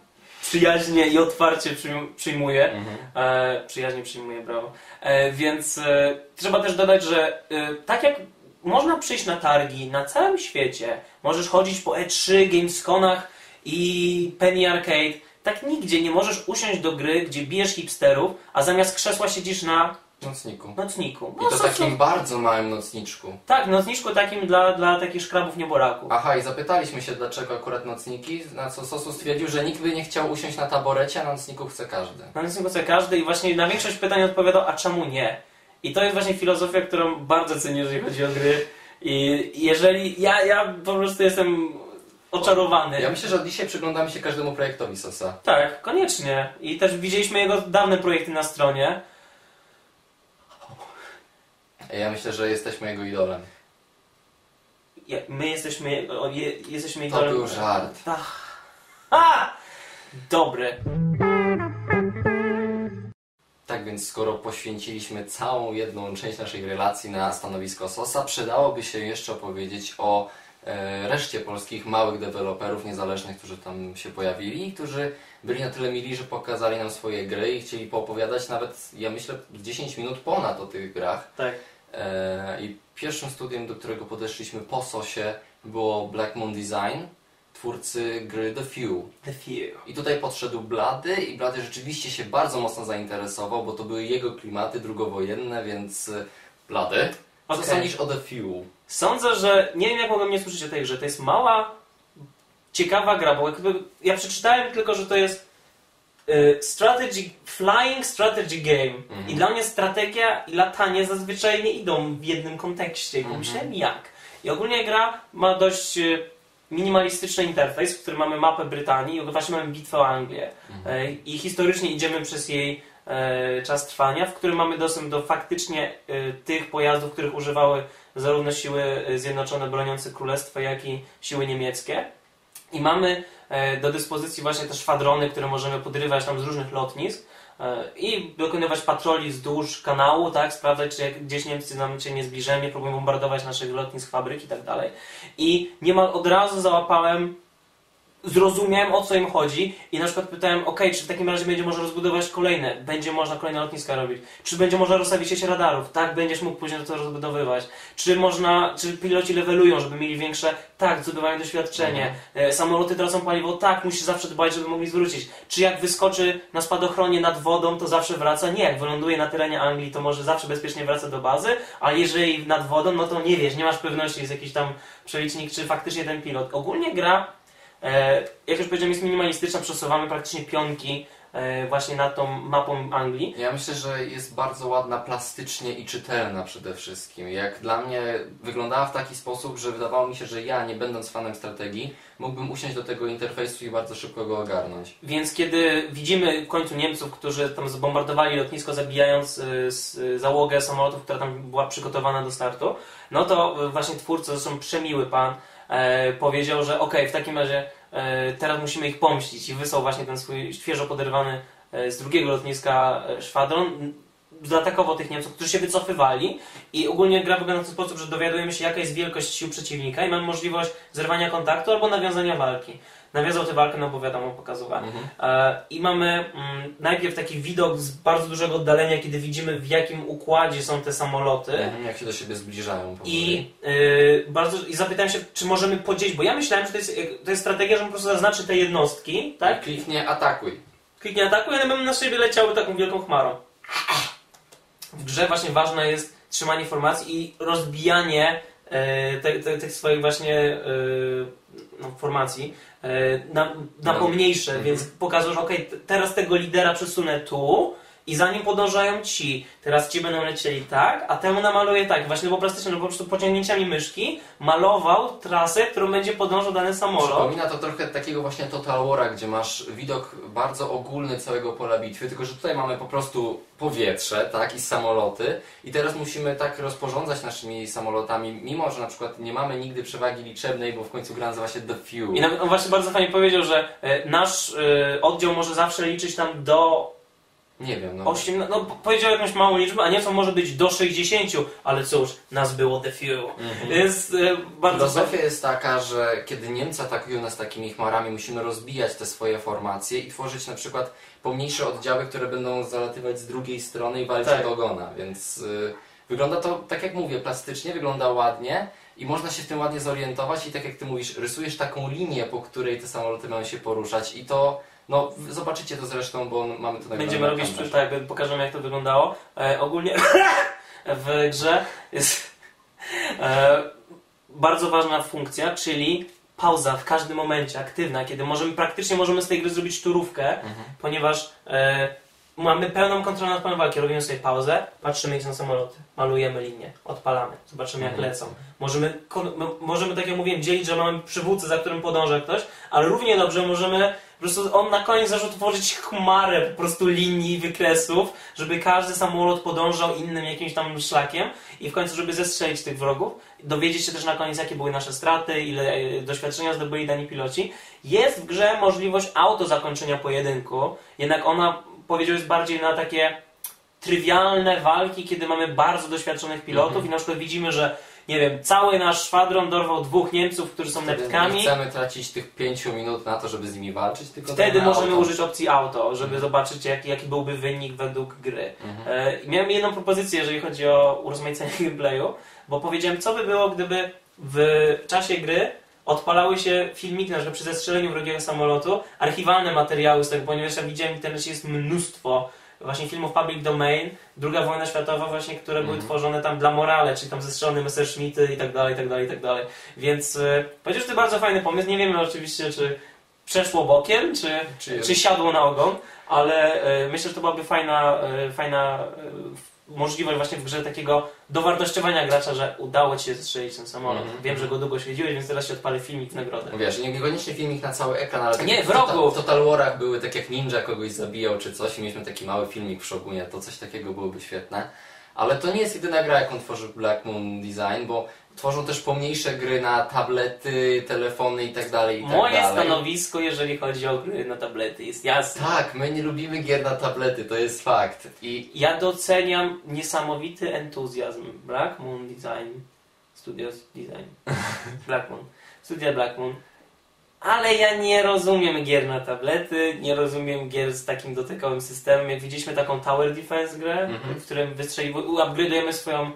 przyjaźnie i otwarcie przyjm- przyjmuje. E, przyjaźnie przyjmuje, brawo. E, więc e, trzeba też dodać, że e, tak jak można przyjść na targi na całym świecie, możesz chodzić po E3, Gamesconach i Penny Arcade, Tak nigdzie nie możesz usiąść do gry, gdzie bijesz hipsterów, a zamiast krzesła siedzisz na Nocniku. nocniku. I to takim bardzo małym nocniczku. Tak, nocniczku takim dla, dla takich szkrabów nieboraków. Aha, i zapytaliśmy się, dlaczego akurat nocniki, na co Sosu stwierdził, że nikt by nie chciał usiąść na taborecie, a na nocniku chce każdy. Na nocniku chce każdy i właśnie na większość pytań odpowiadał, a czemu nie? I to jest właśnie filozofia, którą bardzo cenię, jeżeli chodzi o gry. I jeżeli ja, ja po prostu jestem oczarowany. Ja myślę, że od dzisiaj przyglądamy się każdemu projektowi Sosa. Tak, koniecznie. I też widzieliśmy jego dawne projekty na stronie. Ja myślę, że jesteśmy jego idolem. Je- My jesteśmy, o, je, jesteśmy To idolem- był żart. Ach. A! Dobry. Tak więc skoro poświęciliśmy całą jedną część naszej relacji na stanowisko Sosa, przydałoby się jeszcze opowiedzieć o reszcie polskich małych deweloperów niezależnych, którzy tam się pojawili i którzy byli na tyle mili, że pokazali nam swoje gry i chcieli poopowiadać nawet, ja myślę, 10 minut ponad o tych grach. Tak. E, I pierwszym studiem, do którego podeszliśmy po Sosie było Black Moon Design, twórcy gry The Few. The Few. I tutaj podszedł Blady i Blady rzeczywiście się bardzo mocno zainteresował, bo to były jego klimaty drugowojenne, więc y, Blady, co sądzisz o The Few? Sądzę, że nie wiem jak mogłem nie słyszeć o tej grze. To jest mała, ciekawa gra, bo jakby ja przeczytałem tylko, że to jest y, strategy, flying strategy game. Mhm. I dla mnie strategia i latanie zazwyczaj nie idą w jednym kontekście. I Mhm. pomyślałem jak. I ogólnie gra ma dość y, minimalistyczny interfejs, w którym mamy mapę Brytanii i właśnie mamy bitwę o Anglię. Mhm. E, I historycznie idziemy przez jej czas trwania, w którym mamy dostęp do faktycznie e, tych pojazdów, których używały zarówno siły e, zjednoczone broniące królestwa, jak i siły niemieckie. I mamy e, do dyspozycji właśnie te szwadrony, które możemy podrywać tam z różnych lotnisk e, i dokonywać patroli wzdłuż kanału, tak, sprawdzać, czy gdzieś Niemcy nam się nie zbliżają, nie próbują bombardować naszych lotnisk, fabryk i tak dalej. I niemal od razu załapałem zrozumiałem o co im chodzi i na przykład pytałem, ok, czy w takim razie będzie można rozbudować kolejne, będzie można kolejne lotniska robić, czy będzie można rozstawić sieć radarów, tak, będziesz mógł później to rozbudowywać, czy można, czy piloci levelują, żeby mieli większe, tak, zdobywają doświadczenie, e, samoloty tracą paliwo, tak, musisz zawsze dbać, żeby mogli zwrócić, czy jak wyskoczy na spadochronie nad wodą, to zawsze wraca, nie, jak wyląduje na terenie Anglii, to może zawsze bezpiecznie wraca do bazy, ale jeżeli nad wodą, no to nie wiesz, nie masz pewności, jest jakiś tam przelicznik, czy faktycznie ten pilot. Ogólnie gra jak już powiedziałem, jest minimalistyczna, przesuwamy praktycznie pionki e, właśnie nad tą mapą Anglii. Ja myślę, że jest bardzo ładna plastycznie i czytelna przede wszystkim. Jak dla mnie wyglądała w taki sposób, że wydawało mi się, że ja, nie będąc fanem strategii, mógłbym usiąść do tego interfejsu i bardzo szybko go ogarnąć. Więc kiedy widzimy w końcu Niemców, którzy tam zbombardowali lotnisko, zabijając e, e, załogę samolotów, która tam była przygotowana do startu, no to e, właśnie twórca, zresztą przemiły pan, e, powiedział, że okej, w takim razie e, teraz musimy ich pomścić i wysłał właśnie ten swój świeżo poderwany e, z drugiego lotniska e, szwadron, zaatakował tych Niemców, którzy się wycofywali i ogólnie gra wygląda w ten sposób, że dowiadujemy się jaka jest wielkość sił przeciwnika i mamy możliwość zerwania kontaktu albo nawiązania walki. Nawiązał tę walkę, no bo wiadomo, pokazowa. Mhm. E, I mamy mm, najpierw taki widok z bardzo dużego oddalenia, kiedy widzimy w jakim układzie są te samoloty. Mhm, Jak się do siebie zbliżają. I, y, bardzo, I zapytałem się, czy możemy podzielić, bo ja myślałem, że to jest, to jest strategia, że po prostu zaznaczy te jednostki, tak? Kliknie atakuj. Kliknie ataku i one będą na siebie leciały taką wielką chmarą. W grze właśnie ważne jest trzymanie formacji i rozbijanie e, tych swoich właśnie e, no, formacji na, na No. pomniejsze, Mhm. więc pokazujesz, ok, teraz tego lidera przesunę tu i za nim podążają ci. Teraz ci będą lecieli tak, a temu namaluję tak. Właśnie było plastyczne, no po prostu pociągnięciami myszki malował trasę, którą będzie podążał dany samolot. Przypomina to trochę takiego właśnie Total War'a, gdzie masz widok bardzo ogólny całego pola bitwy, tylko że tutaj mamy po prostu powietrze, tak, i samoloty i teraz musimy tak rozporządzać naszymi samolotami, mimo że na przykład nie mamy nigdy przewagi liczebnej, bo w końcu gra nazywa się The Few. I nawet on właśnie bardzo fajnie powiedział, że e, nasz e, oddział może zawsze liczyć tam do Nie wiem, no. 8, no po- powiedział jakąś małą liczbę, a nieco może być do 60, ale cóż, nas było the few. Mhm. Jest e, bardzo Filozofia jest taka, że kiedy Niemcy atakują nas takimi chmarami, musimy rozbijać te swoje formacje i tworzyć na przykład pomniejsze oddziały, które będą zalatywać z drugiej strony i walić Tak. od ogona, więc y, wygląda to, tak jak mówię, plastycznie, wygląda ładnie i można się w tym ładnie zorientować i tak jak ty mówisz, rysujesz taką linię, po której te samoloty mają się poruszać i to No, zobaczycie to zresztą, bo mamy to Będziemy robić, tak, pokażemy jak to wyglądało. E, ogólnie w grze jest e, bardzo ważna funkcja, czyli pauza w każdym momencie, aktywna, kiedy możemy, praktycznie możemy z tej gry zrobić turówkę, Mhm. ponieważ e, mamy pełną kontrolę nad planem walki. Robimy sobie pauzę, patrzymy gdzie są samoloty, malujemy linię, odpalamy, zobaczymy jak Mhm. lecą. Możemy, możemy, tak jak mówiłem, dzielić, że mamy przywódcę, za którym podąża ktoś, ale równie dobrze możemy po prostu on na koniec zaczął tworzyć chmarę po prostu linii, wykresów, żeby każdy samolot podążał innym jakimś tam szlakiem i w końcu, żeby zestrzelić tych wrogów. Dowiedzieć się też na koniec, jakie były nasze straty, ile e, doświadczenia zdobyli dani piloci. Jest w grze możliwość auto zakończenia pojedynku, jednak ona powiedział jest bardziej na takie trywialne walki, kiedy mamy bardzo doświadczonych pilotów Mhm. i na przykład widzimy, że nie wiem, cały nasz szwadron dorwał dwóch Niemców, którzy są Wtedy neptkami. Nie chcemy tracić tych pięciu minut na to, żeby z nimi walczyć, tylko Wtedy możemy auto. użyć opcji auto, żeby Mhm. zobaczyć jaki, jaki byłby wynik według gry. Mhm. E, miałem jedną propozycję, jeżeli chodzi o urozmaicenie gameplayu, bo powiedziałem, co by było, gdyby w czasie gry odpalały się filmiki, na przykład przy zestrzeleniu wrogiego samolotu, archiwalne materiały z tego, ponieważ ja widziałem w internecie jest mnóstwo właśnie filmów public domain, druga wojna światowa właśnie, które były Mhm. tworzone tam dla morale, czyli tam zestrzelony Messerschmitty i tak dalej, i tak dalej, i tak dalej. Więc powiedział, że to bardzo fajny pomysł. Nie wiemy oczywiście, czy przeszło bokiem, czy, Czy- czy siadło na ogon, ale e, myślę, że to byłaby fajna, e, fajna możliwość właśnie w grze takiego dowartościowania gracza, że udało Ci się zestrzelić ten samolot. Mhm. Wiem, że go długo śledziłeś, więc teraz się odpali filmik w nagrodę. Wiesz, nie- niekoniecznie filmik na cały ekran, ale Nie, w. Total, w Total Warach były tak jak ninja kogoś zabijał czy coś i mieliśmy taki mały filmik w Shogunie, to coś takiego byłoby świetne. Ale to nie jest jedyna gra, jaką tworzy Black Moon Design, bo tworzą też pomniejsze gry na tablety, telefony i tak dalej tak Moje stanowisko, jeżeli chodzi o gry na tablety, jest jasne. Tak, my nie lubimy gier na tablety, to jest fakt. I Ja doceniam niesamowity entuzjazm Black Moon Design Studios Design Black Moon Studia Black Moon ale ja nie rozumiem gier na tablety, nie rozumiem gier z takim dotykowym systemem. Jak widzieliśmy taką Tower Defense grę, Mhm. w którym wystrzeliwujemy, upgrade'ujemy swoją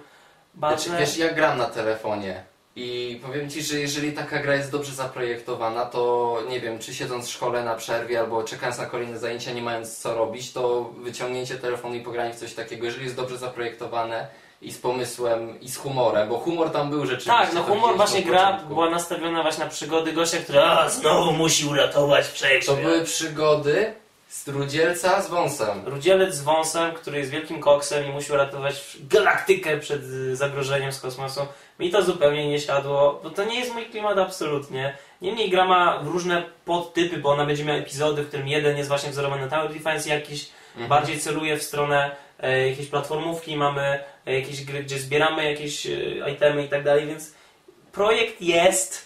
Znaczy, wiesz, ja gram na telefonie i powiem Ci, że jeżeli taka gra jest dobrze zaprojektowana, to nie wiem, czy siedząc w szkole na przerwie albo czekając na kolejne zajęcia, nie mając co robić, to wyciągnięcie telefonu i pogranie w coś takiego, jeżeli jest dobrze zaprojektowane i z pomysłem i z humorem, bo humor tam był rzeczywiście. tak, no to humor właśnie gra była nastawiona właśnie na przygody gościa, który a, znowu musi uratować To wszechświat. były przygody strudzielca z wąsem. Rudzielec z wąsem, który jest wielkim koksem i musi uratować galaktykę przed zagrożeniem z kosmosu. Mi to zupełnie nie siadło, bo to nie jest mój klimat absolutnie. Niemniej gra ma różne podtypy, bo ona będzie miała epizody, w którym jeden jest właśnie wzorowany na Tower Defense, jakiś Mhm. bardziej celuje w stronę e, jakiejś platformówki, mamy e, jakieś gry, gdzie zbieramy jakieś e, itemy i tak dalej, więc projekt jest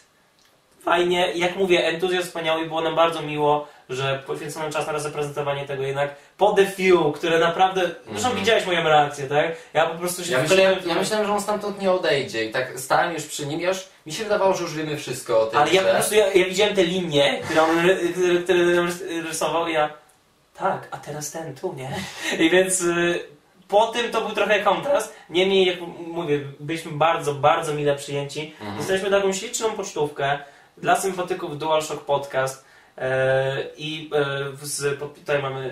fajnie. Jak mówię, entuzjazm wspaniały, było nam bardzo miło, że poświęcono czas na zaprezentowanie tego jednak po The Few, które naprawdę, zresztą Mhm. widziałeś moją reakcję, tak? Ja po prostu się Ja myślałem, ja myślałem, że on stamtąd nie odejdzie i tak stałem już przy nim, ja już, mi się wydawało, że już wiemy wszystko o tej Ale ja po prostu, ja, ja widziałem te linie, które on które, które rys- rysował i ja, tak, a teraz ten tu, nie? I więc y, po tym to był trochę kontrast. Niemniej, jak mówię, byliśmy bardzo, bardzo mile przyjęci. Mhm. Dostaliśmy taką śliczną pocztówkę dla sympatyków DualShock Podcast i e, z, tutaj mamy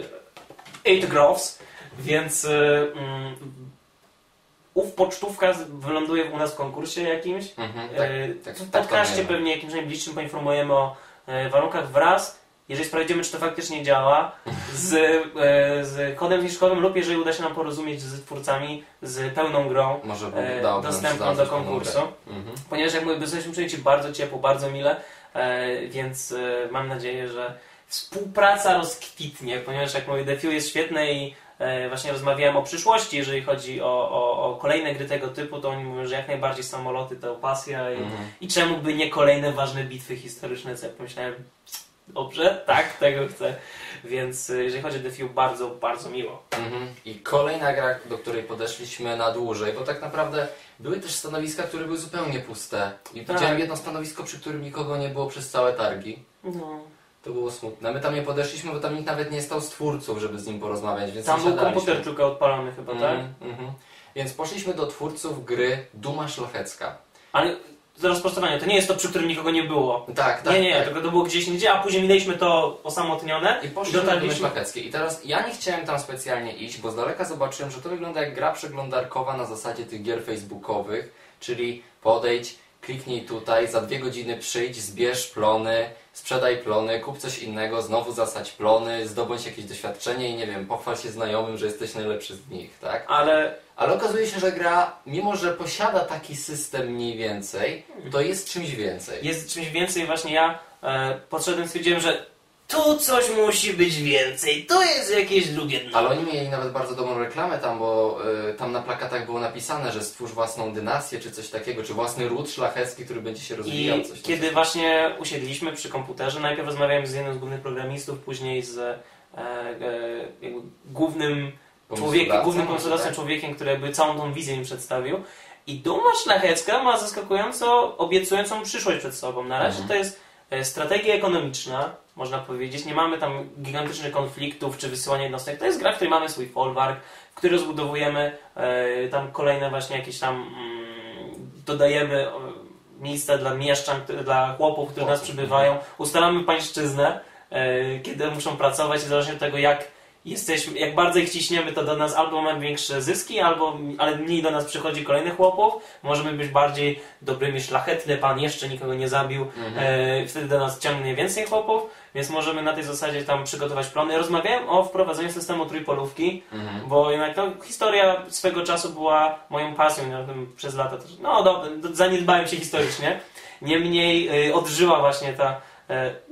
8 Groves, więc e, mm, ów pocztówka wyląduje u nas w konkursie jakimś. Mhm, tak, E, tak, w tak podcaście pewnie jakimś najbliższym poinformujemy o e, warunkach wraz. Jeżeli sprawdzimy, czy to faktycznie działa, z, e, z kodem zniżkowym lub jeżeli uda się nam porozumieć z twórcami z pełną grą Może e, dostępną do konkursu. Mhm. Ponieważ jak mówię, jesteśmy przyjęci bardzo ciepło, bardzo mile, e, więc e, mam nadzieję, że współpraca rozkwitnie, ponieważ jak mówię, The Few jest świetne i e, właśnie rozmawiałem o przyszłości, jeżeli chodzi o, o, o kolejne gry tego typu, to oni mówią, że jak najbardziej samoloty to pasja i, Mhm. i czemu by nie kolejne ważne bitwy historyczne, co ja pomyślałem, dobrze, tak, tego chcę. Więc e, jeżeli chodzi o The Few, bardzo, bardzo miło. Mhm. I kolejna gra, do której podeszliśmy na dłużej, bo tak naprawdę były też stanowiska, które były zupełnie puste. I Tak. widziałem jedno stanowisko, przy którym nikogo nie było przez całe targi. No. To było smutne. My tam nie podeszliśmy, bo tam nikt nawet nie stał z twórców, żeby z nim porozmawiać, więc Tam był komputer tylko odpalony chyba, tak? Mhm, mhm. Więc poszliśmy do twórców gry Duma Szlachecka. Ale rozprostowania. To nie jest to, przy którym nikogo nie było. Tak, tak. nie, nie, tak. tylko to było gdzieś indziej, a później minęliśmy to osamotnione I poszliśmy do dotarliśmy- szlacheckie. I teraz ja nie chciałem tam specjalnie iść, bo z daleka zobaczyłem, że to wygląda jak gra przeglądarkowa na zasadzie tych gier facebookowych, czyli podejdź, kliknij tutaj, za dwie godziny przyjdź, zbierz plony, sprzedaj plony, kup coś innego, znowu zasać plony, zdobądź jakieś doświadczenie i nie wiem, pochwal się znajomym, że jesteś najlepszy z nich, tak? Ale Ale okazuje się, że gra, mimo że posiada taki system mniej więcej, to jest czymś więcej. jest czymś więcej. Właśnie ja e, podszedłem, stwierdziłem, że tu coś musi być więcej. To jest jakieś drugie dno. Ale oni mieli nawet bardzo dobrą reklamę tam, bo y, tam na plakatach było napisane, że stwórz własną dynastię, czy coś takiego, czy własny ród szlachecki, który będzie się rozwijał. I coś, kiedy coś. właśnie usiedliśmy przy komputerze, najpierw rozmawiałem z jednym z głównych programistów, później z e, e, głównym Pomysłodawcą, głównym pomysłodawcą, tak? człowiekiem, który jakby całą tą wizję mi przedstawił. I Duma Szlachecka ma zaskakująco obiecującą przyszłość przed sobą. Na razie Mhm. to jest e, strategia ekonomiczna, można powiedzieć. Nie mamy tam gigantycznych konfliktów czy wysyłania jednostek. To jest gra, w której mamy swój folwark, w który rozbudowujemy e, tam kolejne właśnie jakieś tam mm, dodajemy e, miejsca dla mieszczan, dla chłopów, które nas przybywają. Ustalamy pańszczyznę, e, kiedy muszą pracować i zależnie od tego jak jesteśmy, jak bardzo ich ciśniemy, to do nas albo mamy większe zyski, albo, ale mniej do nas przychodzi kolejnych chłopów. Możemy być bardziej dobrymi, szlachetny pan jeszcze nikogo nie zabił, Mhm. e, wtedy do nas ciągnie więcej chłopów, więc możemy na tej zasadzie tam przygotować plany. Rozmawiałem o wprowadzeniu systemu trójpolówki, Mhm. bo jednak no, historia swego czasu była moją pasją, ja przez lata też, no dobra, zaniedbałem się historycznie. Niemniej y, odżyła właśnie ta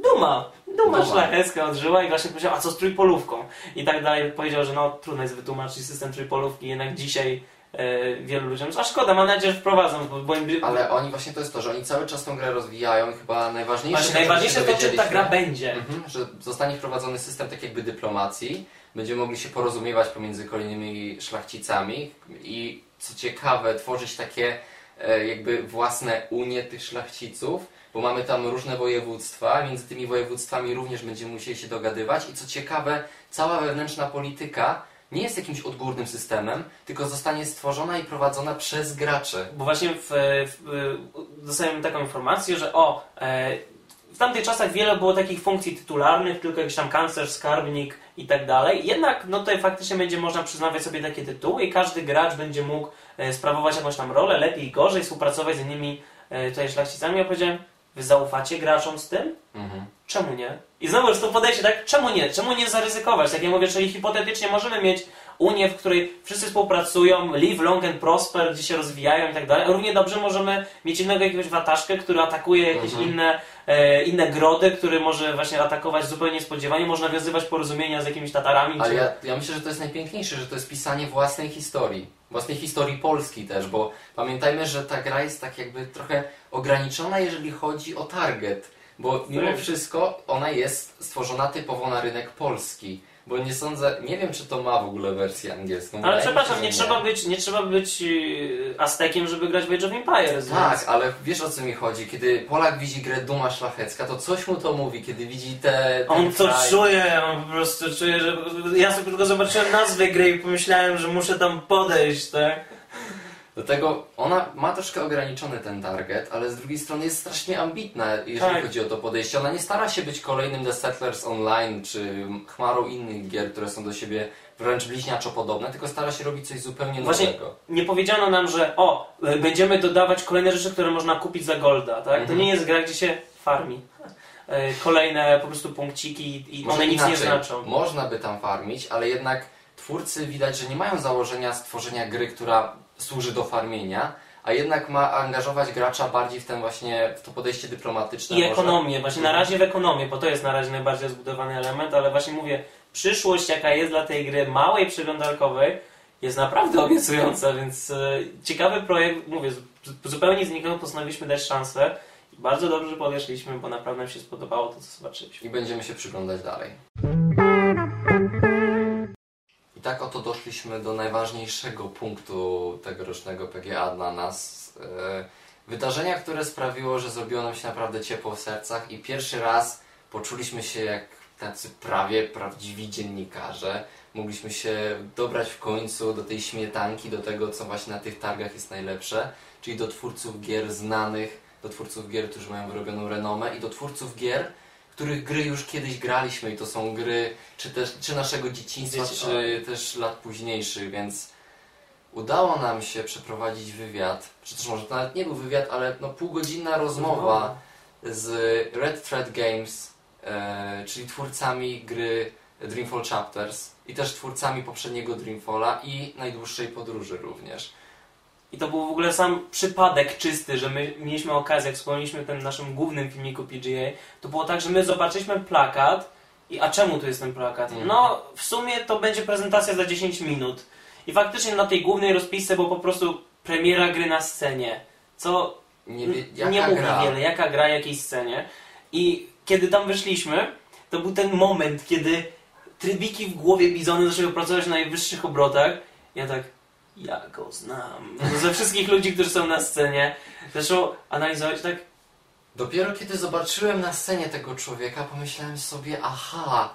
duma, duma Duma. szlachecka odżyła i właśnie powiedział, a co z trójpolówką? I tak dalej. Powiedział, że no trudno jest wytłumaczyć system trójpolówki, jednak dzisiaj e, wielu ludziom, a szkoda, mam nadzieję, że wprowadzą, bo, bo im, Ale oni właśnie to jest to, że oni cały czas tą grę rozwijają i chyba najważniejsze... właśnie najważniejsze to, czym ta gra będzie. Mhm, że zostanie wprowadzony system tak jakby dyplomacji, będziemy mogli się porozumiewać pomiędzy kolejnymi szlachcicami i co ciekawe, tworzyć takie e, jakby własne unie tych szlachciców, bo mamy tam różne województwa, między tymi województwami również będziemy musieli się dogadywać i co ciekawe, cała wewnętrzna polityka nie jest jakimś odgórnym systemem, tylko zostanie stworzona i prowadzona przez graczy. Bo właśnie w, w, dostałem taką informację, że o, e, w tamtych czasach wiele było takich funkcji tytularnych, tylko jakiś tam kanclerz, skarbnik i tak dalej. Jednak no tutaj faktycznie będzie można przyznawać sobie takie tytuły i każdy gracz będzie mógł e, sprawować jakąś tam rolę, lepiej i gorzej, współpracować z innymi e, tutaj szlachcicami. Ja powiedziałem, wy zaufacie graczom z tym? Mhm. Czemu nie? I znowu już to podejście, tak? Czemu nie? Czemu nie zaryzykować? Tak ja mówię, czyli hipotetycznie możemy mieć Unię, w której wszyscy współpracują, live long and prosper, gdzie się rozwijają i tak dalej. Równie dobrze możemy mieć innego jakiegoś wataszkę, który atakuje jakieś Mhm. inne, inne grody, który może właśnie atakować zupełnie niespodziewanie. Można nawiązywać porozumienia z jakimiś Tatarami. Ale czy... ja, ja myślę, że to jest najpiękniejsze, że to jest pisanie własnej historii. Własnej historii Polski też, bo pamiętajmy, że ta gra jest tak jakby trochę ograniczona, jeżeli chodzi o target. Bo mimo Tak. wszystko ona jest stworzona typowo na rynek polski. Bo nie sądzę, nie wiem czy to ma w ogóle wersję angielską. Ale przepraszam, nie trzeba być, nie trzeba być e, Aztekiem, żeby grać w Age of Empires. Tak, więc- ale wiesz o co mi chodzi. Kiedy Polak widzi grę Duma Szlachecka, to coś mu to mówi, kiedy widzi te. On to kraj. czuje, on po prostu czuje, że... Ja sobie tylko zobaczyłem nazwę gry i pomyślałem, że muszę tam podejść, tak? Do tego ona ma troszkę ograniczony ten target, ale z drugiej strony jest strasznie ambitna, jeżeli Tak. chodzi o to podejście. Ona nie stara się być kolejnym The Settlers Online czy chmarą innych gier, które są do siebie wręcz bliźniaczo podobne, tylko stara się robić coś zupełnie Właśnie- nowego. Nie powiedziano nam, że o, y, będziemy dodawać kolejne rzeczy, które można kupić za golda, tak? To Mhm. nie jest gra, gdzie się farmi. Y, Kolejne po prostu punkciki i Może one nic nie znaczą. Można by tam farmić, ale jednak twórcy widać, że nie mają założenia stworzenia gry, która służy do farmienia, a jednak ma angażować gracza bardziej w ten właśnie, w to podejście dyplomatyczne. I może. ekonomię, właśnie na razie w ekonomię, bo to jest na razie najbardziej zbudowany element, ale właśnie mówię, przyszłość jaka jest dla tej gry małej przeglądarkowej jest naprawdę obiecująca, więc e, ciekawy projekt, mówię, zupełnie znikąd postanowiliśmy dać szansę bardzo dobrze podeszliśmy, bo naprawdę nam się spodobało to, co zobaczyliśmy. I będziemy się przyglądać dalej. Tak oto doszliśmy do najważniejszego punktu tegorocznego PGA dla nas. E, Wydarzenia, które sprawiło, że zrobiło nam się naprawdę ciepło w sercach i pierwszy raz poczuliśmy się jak tacy prawie prawdziwi dziennikarze. Mogliśmy się dobrać w końcu do tej śmietanki, do tego, co właśnie na tych targach jest najlepsze, czyli do twórców gier znanych do twórców gier, którzy mają wyrobioną renomę i do twórców gier, których gry już kiedyś graliśmy i to są gry czy też czy naszego dzieciństwa, Dzieci- czy też lat późniejszych, więc udało nam się przeprowadzić wywiad, czy też może to nawet nie był wywiad, ale no półgodzinna rozmowa z Red Thread Games, e, czyli twórcami gry Dreamfall Chapters i też twórcami poprzedniego Dreamfalla i najdłuższej podróży również. I to był w ogóle sam przypadek czysty, że my mieliśmy okazję, jak wspomnieliśmy w tym naszym głównym filmiku PGA, to było tak, że my zobaczyliśmy plakat i a czemu tu jest ten plakat? Mhm. No, w sumie to będzie prezentacja za 10 minut. I faktycznie na tej głównej rozpisce było po prostu premiera gry na scenie. Co Nie, wie, jaka nie mówi gra? wiele, jaka gra, jakiej scenie. I kiedy tam wyszliśmy, to był ten moment, kiedy trybiki w głowie Bizony zaczęły pracować na najwyższych obrotach. Ja tak, ja go znam. No, ze wszystkich ludzi, którzy są na scenie, zaczął analizować tak, Dopiero kiedy zobaczyłem na scenie tego człowieka, pomyślałem sobie, aha,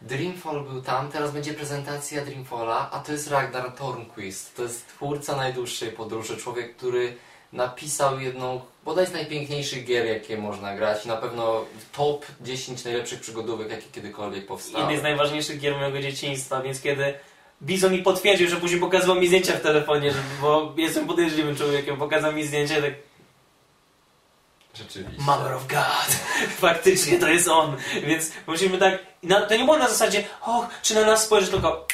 Dreamfall był tam, teraz będzie prezentacja Dreamfalla, a to jest Ragnar Tornquist. To jest twórca najdłuższej podróży, człowiek, który napisał jedną, bodaj z najpiękniejszych gier, jakie można grać. Na pewno top 10 najlepszych przygodówek, jakie kiedykolwiek powstały. jednej z najważniejszych gier mojego dzieciństwa, więc kiedy Bizon mi potwierdził, że później pokazywał mi zdjęcia w telefonie, że, bo jestem podejrzliwym człowiekiem, pokazał mi zdjęcie, tak Rzeczywiście. Mother of God. Faktycznie to jest on. Więc musimy tak. na- To nie było na zasadzie, och, czy na nas spojrzy, tylko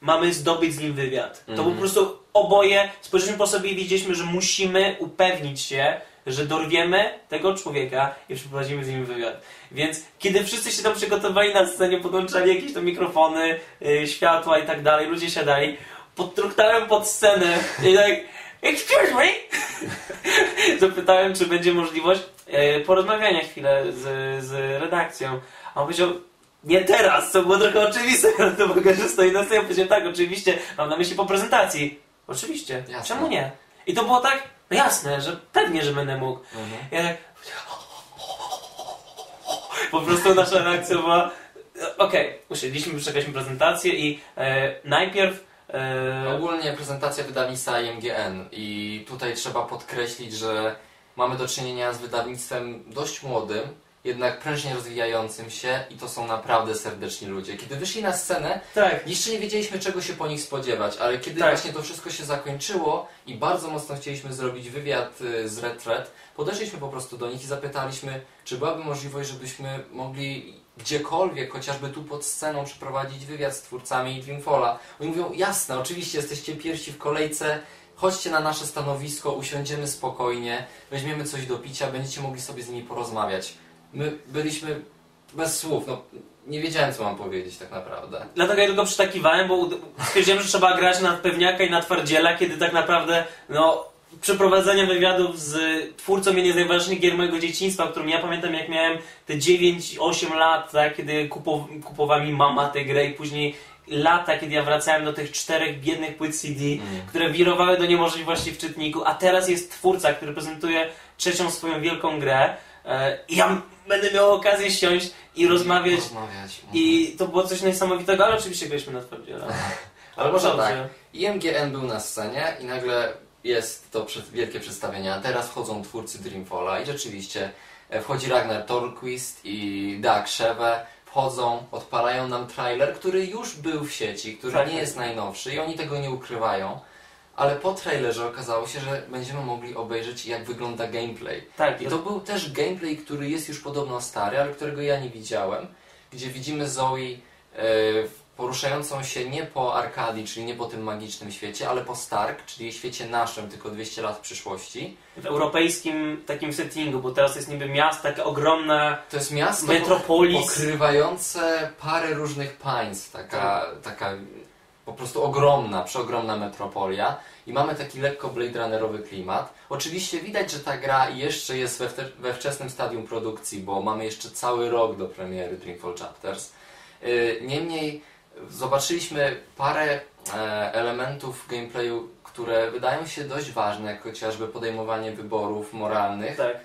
mamy zdobyć z nim wywiad. To Mhm. po prostu oboje spojrzeliśmy po sobie i widzieliśmy, że musimy upewnić się, że dorwiemy tego człowieka i przeprowadzimy z nim wywiad. Więc kiedy wszyscy się tam przygotowali na scenie, podłączali jakieś tam mikrofony, yy, światła i tak dalej, ludzie siadali, podtruchtałem pod scenę i tak, excuse me, zapytałem, czy będzie możliwość e, porozmawiania chwilę z, z redakcją. A on powiedział, nie teraz, co było trochę oczywiste, to mogę, że stoi na scenie. Powiedział, tak, oczywiście, mam na myśli po prezentacji. Oczywiście, Jasne. czemu nie? I to było tak, no jasne, że pewnie, że będę mógł. Mhm. Ja tak... Po prostu nasza reakcja była... Okej, usiedliśmy, przeczekaliśmy prezentację i e, najpierw... E, Ogólnie prezentacja wydawnictwa IMGN i tutaj trzeba podkreślić, że mamy do czynienia z wydawnictwem dość młodym, jednak prężnie rozwijającym się i to są naprawdę serdeczni ludzie. Kiedy wyszli na scenę, tak, jeszcze nie wiedzieliśmy czego się po nich spodziewać, ale kiedy Tak. właśnie to wszystko się zakończyło i bardzo mocno chcieliśmy zrobić wywiad y, z Red Thread, podeszliśmy po prostu do nich i zapytaliśmy, czy byłaby możliwość, żebyśmy mogli gdziekolwiek, chociażby tu pod sceną, przeprowadzić wywiad z twórcami Dreamfalla. Oni mówią, jasne, oczywiście jesteście pierwsi w kolejce, chodźcie na nasze stanowisko, usiądziemy spokojnie, weźmiemy coś do picia, będziecie mogli sobie z nimi porozmawiać. My byliśmy bez słów, no nie wiedziałem co mam powiedzieć tak naprawdę. Dlatego ja tylko przytakiwałem, bo stwierdziłem, że trzeba grać na pewniaka i na twardziela, kiedy tak naprawdę, no, przeprowadzenie wywiadów z twórcą jednej z najważniejszych gier mojego dzieciństwa, którą ja pamiętam jak miałem te 9-8 lat, tak, kiedy kupow kupowała mi mama tę grę i później lata, kiedy ja wracałem do tych czterech biednych płyt CD, Mm. które wirowały do niemożliwości w czytniku, a teraz jest twórca, który prezentuje trzecią swoją wielką grę i ja m- będę miał okazję siąść i rozmawiać rozmawiać. mhm. i to było coś niesamowitego, ale oczywiście graliśmy na twardziela. Ale może tak, IMGN był na scenie i nagle jest to wielkie przedstawienie, a teraz wchodzą twórcy Dreamfalla i rzeczywiście e, wchodzi Ragnar Torquist i Doug Sheve, wchodzą, odpalają nam trailer, który już był w sieci, który Tak. nie jest najnowszy i oni tego nie ukrywają, ale po trailerze okazało się, że będziemy mogli obejrzeć jak wygląda gameplay. Tak, I to był też gameplay, który jest już podobno stary, ale którego ja nie widziałem, gdzie widzimy Zoe e, poruszającą się nie po Arkadii, czyli nie po tym magicznym świecie, ale po Stark, czyli świecie naszym, tylko 200 lat w przyszłości. w europejskim takim settingu, bo teraz jest niby miasto, taka ogromna To jest miasto metropolis. pokrywające parę różnych państw, taka, taka po prostu ogromna, przeogromna metropolia i mamy taki lekko Blade Runnerowy klimat. Oczywiście widać, że ta gra jeszcze jest we, we wczesnym stadium produkcji, bo mamy jeszcze cały rok do premiery Dreamfall Chapters. Yy, Niemniej zobaczyliśmy parę e, elementów gameplayu, które wydają się dość ważne, jak chociażby podejmowanie wyborów moralnych Tak.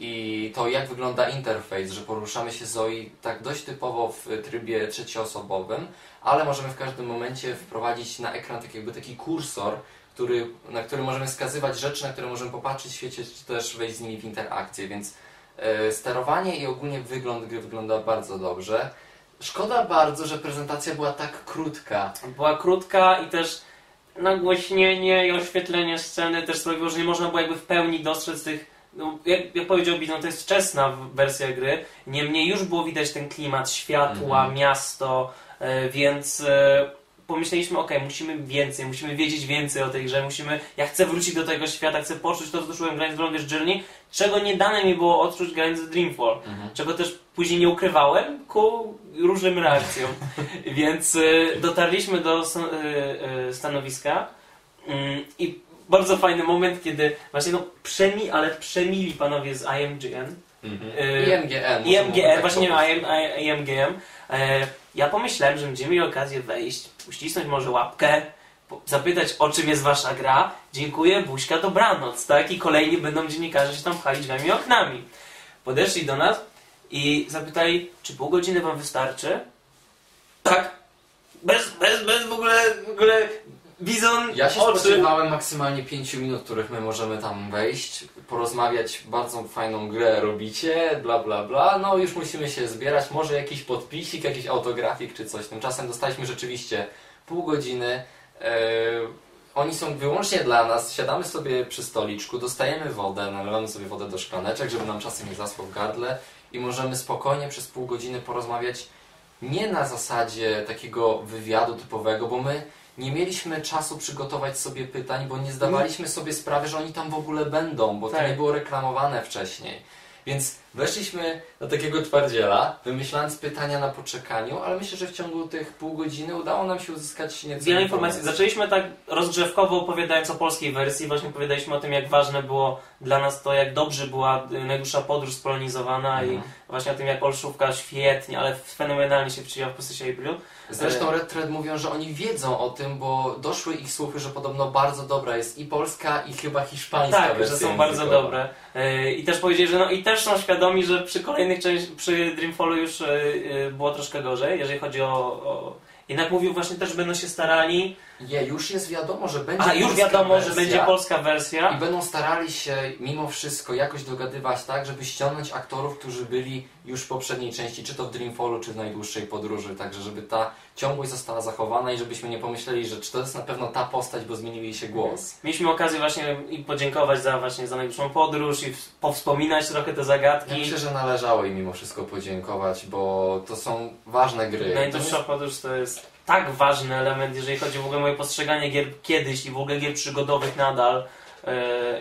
I to jak wygląda interfejs, że poruszamy się Zoe tak dość typowo w trybie trzecioosobowym, ale możemy w każdym momencie wprowadzić na ekran tak jakby taki kursor, który, na który możemy wskazywać rzeczy, na które możemy popatrzeć w świecie, czy też wejść z nimi w interakcję, więc e, sterowanie i ogólnie wygląd gry wygląda bardzo dobrze. Szkoda bardzo, że prezentacja była tak krótka. Była krótka i też nagłośnienie i oświetlenie sceny też sprawiło, że nie można było jakby w pełni dostrzec tych no, jak, jak powiedział Bizon, to jest wczesna wersja gry, niemniej już było widać ten klimat światła, Mhm. miasto, e, więc e, pomyśleliśmy, ok, musimy więcej, musimy wiedzieć więcej o tej grze, musimy, ja chcę wrócić do tego świata, chcę poczuć to, co czułem grając w Longest Journey, czego nie dane mi było odczuć grając w Dreamfall, Mhm. czego też później nie ukrywałem ku różnym reakcjom. Więc e, dotarliśmy do sta- stanowiska mm, i bardzo fajny moment, kiedy właśnie no przemi, ale przemili panowie z IMGN. Mhm. E, IMGN. IMGN, tak właśnie. IM, IMGM. E, ja pomyślałem, że będziemy mieli okazję wejść, uścisnąć może łapkę, po- zapytać o czym jest wasza gra. Dziękuję, buźka, dobranoc, tak? I kolejni będą dziennikarze się tam pchali drzwiami i oknami. Podeszli do nas i zapytali, czy pół godziny wam wystarczy? Tak. Bez, bez, bez w ogóle, w ogóle bizon, Ja się oczy. spodziewałem maksymalnie 5 minut, których my możemy tam wejść, porozmawiać, bardzo fajną grę robicie, bla bla bla, no już musimy się zbierać, może jakiś podpisik, jakiś autografik czy coś. Tymczasem dostaliśmy rzeczywiście pół godziny, e, oni są wyłącznie dla nas, siadamy sobie przy stoliczku, dostajemy wodę, nalewamy sobie wodę do szklaneczek, żeby nam czasem nie zasło w gardle i możemy spokojnie przez pół godziny porozmawiać nie na zasadzie takiego wywiadu typowego, bo my nie mieliśmy czasu przygotować sobie pytań, bo nie zdawaliśmy sobie sprawy, że oni tam w ogóle będą, bo to Tak. nie było reklamowane wcześniej. Więc weszliśmy do takiego twardziela, wymyślając pytania na poczekaniu, ale myślę, że w ciągu tych pół godziny udało nam się uzyskać nieco Wiele informacji. Zaczęliśmy tak rozgrzewkowo opowiadając o polskiej wersji. Właśnie opowiadaliśmy o tym, jak ważne było dla nas to, jak dobrze była najdłuższa podróż spolonizowana i Mhm. właśnie o tym, jak Olszówka świetnie, ale fenomenalnie się wcięła w postaci April. Zresztą Red Thread mówią, że oni wiedzą o tym, bo doszły ich słuchy, że podobno bardzo dobra jest i polska, i chyba hiszpańska Tak, że są bardzo dobre. Y, I też powiedzieli, że no i też są świadomi, że przy kolejnych część, przy Dreamfallu już y, y, było troszkę gorzej, jeżeli chodzi o, o... Jednak mówił właśnie też, że będą się starali. Nie, już jest wiadomo, że będzie A już wiadomo, wersja. że będzie polska wersja. I będą starali się mimo wszystko jakoś dogadywać tak, żeby ściągnąć aktorów, którzy byli już w poprzedniej części, czy to w Dreamfallu, czy w najdłuższej podróży, także żeby ta ciągłość została zachowana i żebyśmy nie pomyśleli, że czy to jest na pewno ta postać, bo zmienił jej się głos. Mieliśmy okazję właśnie i podziękować za właśnie za najdłuższą podróż i powspominać trochę te Ja zagadki. myślę, że należało im mimo wszystko podziękować, bo to są ważne gry. Najdłuższa podróż to jest tak ważny element, jeżeli chodzi o w ogóle moje postrzeganie gier kiedyś i w ogóle gier przygodowych nadal. Yy,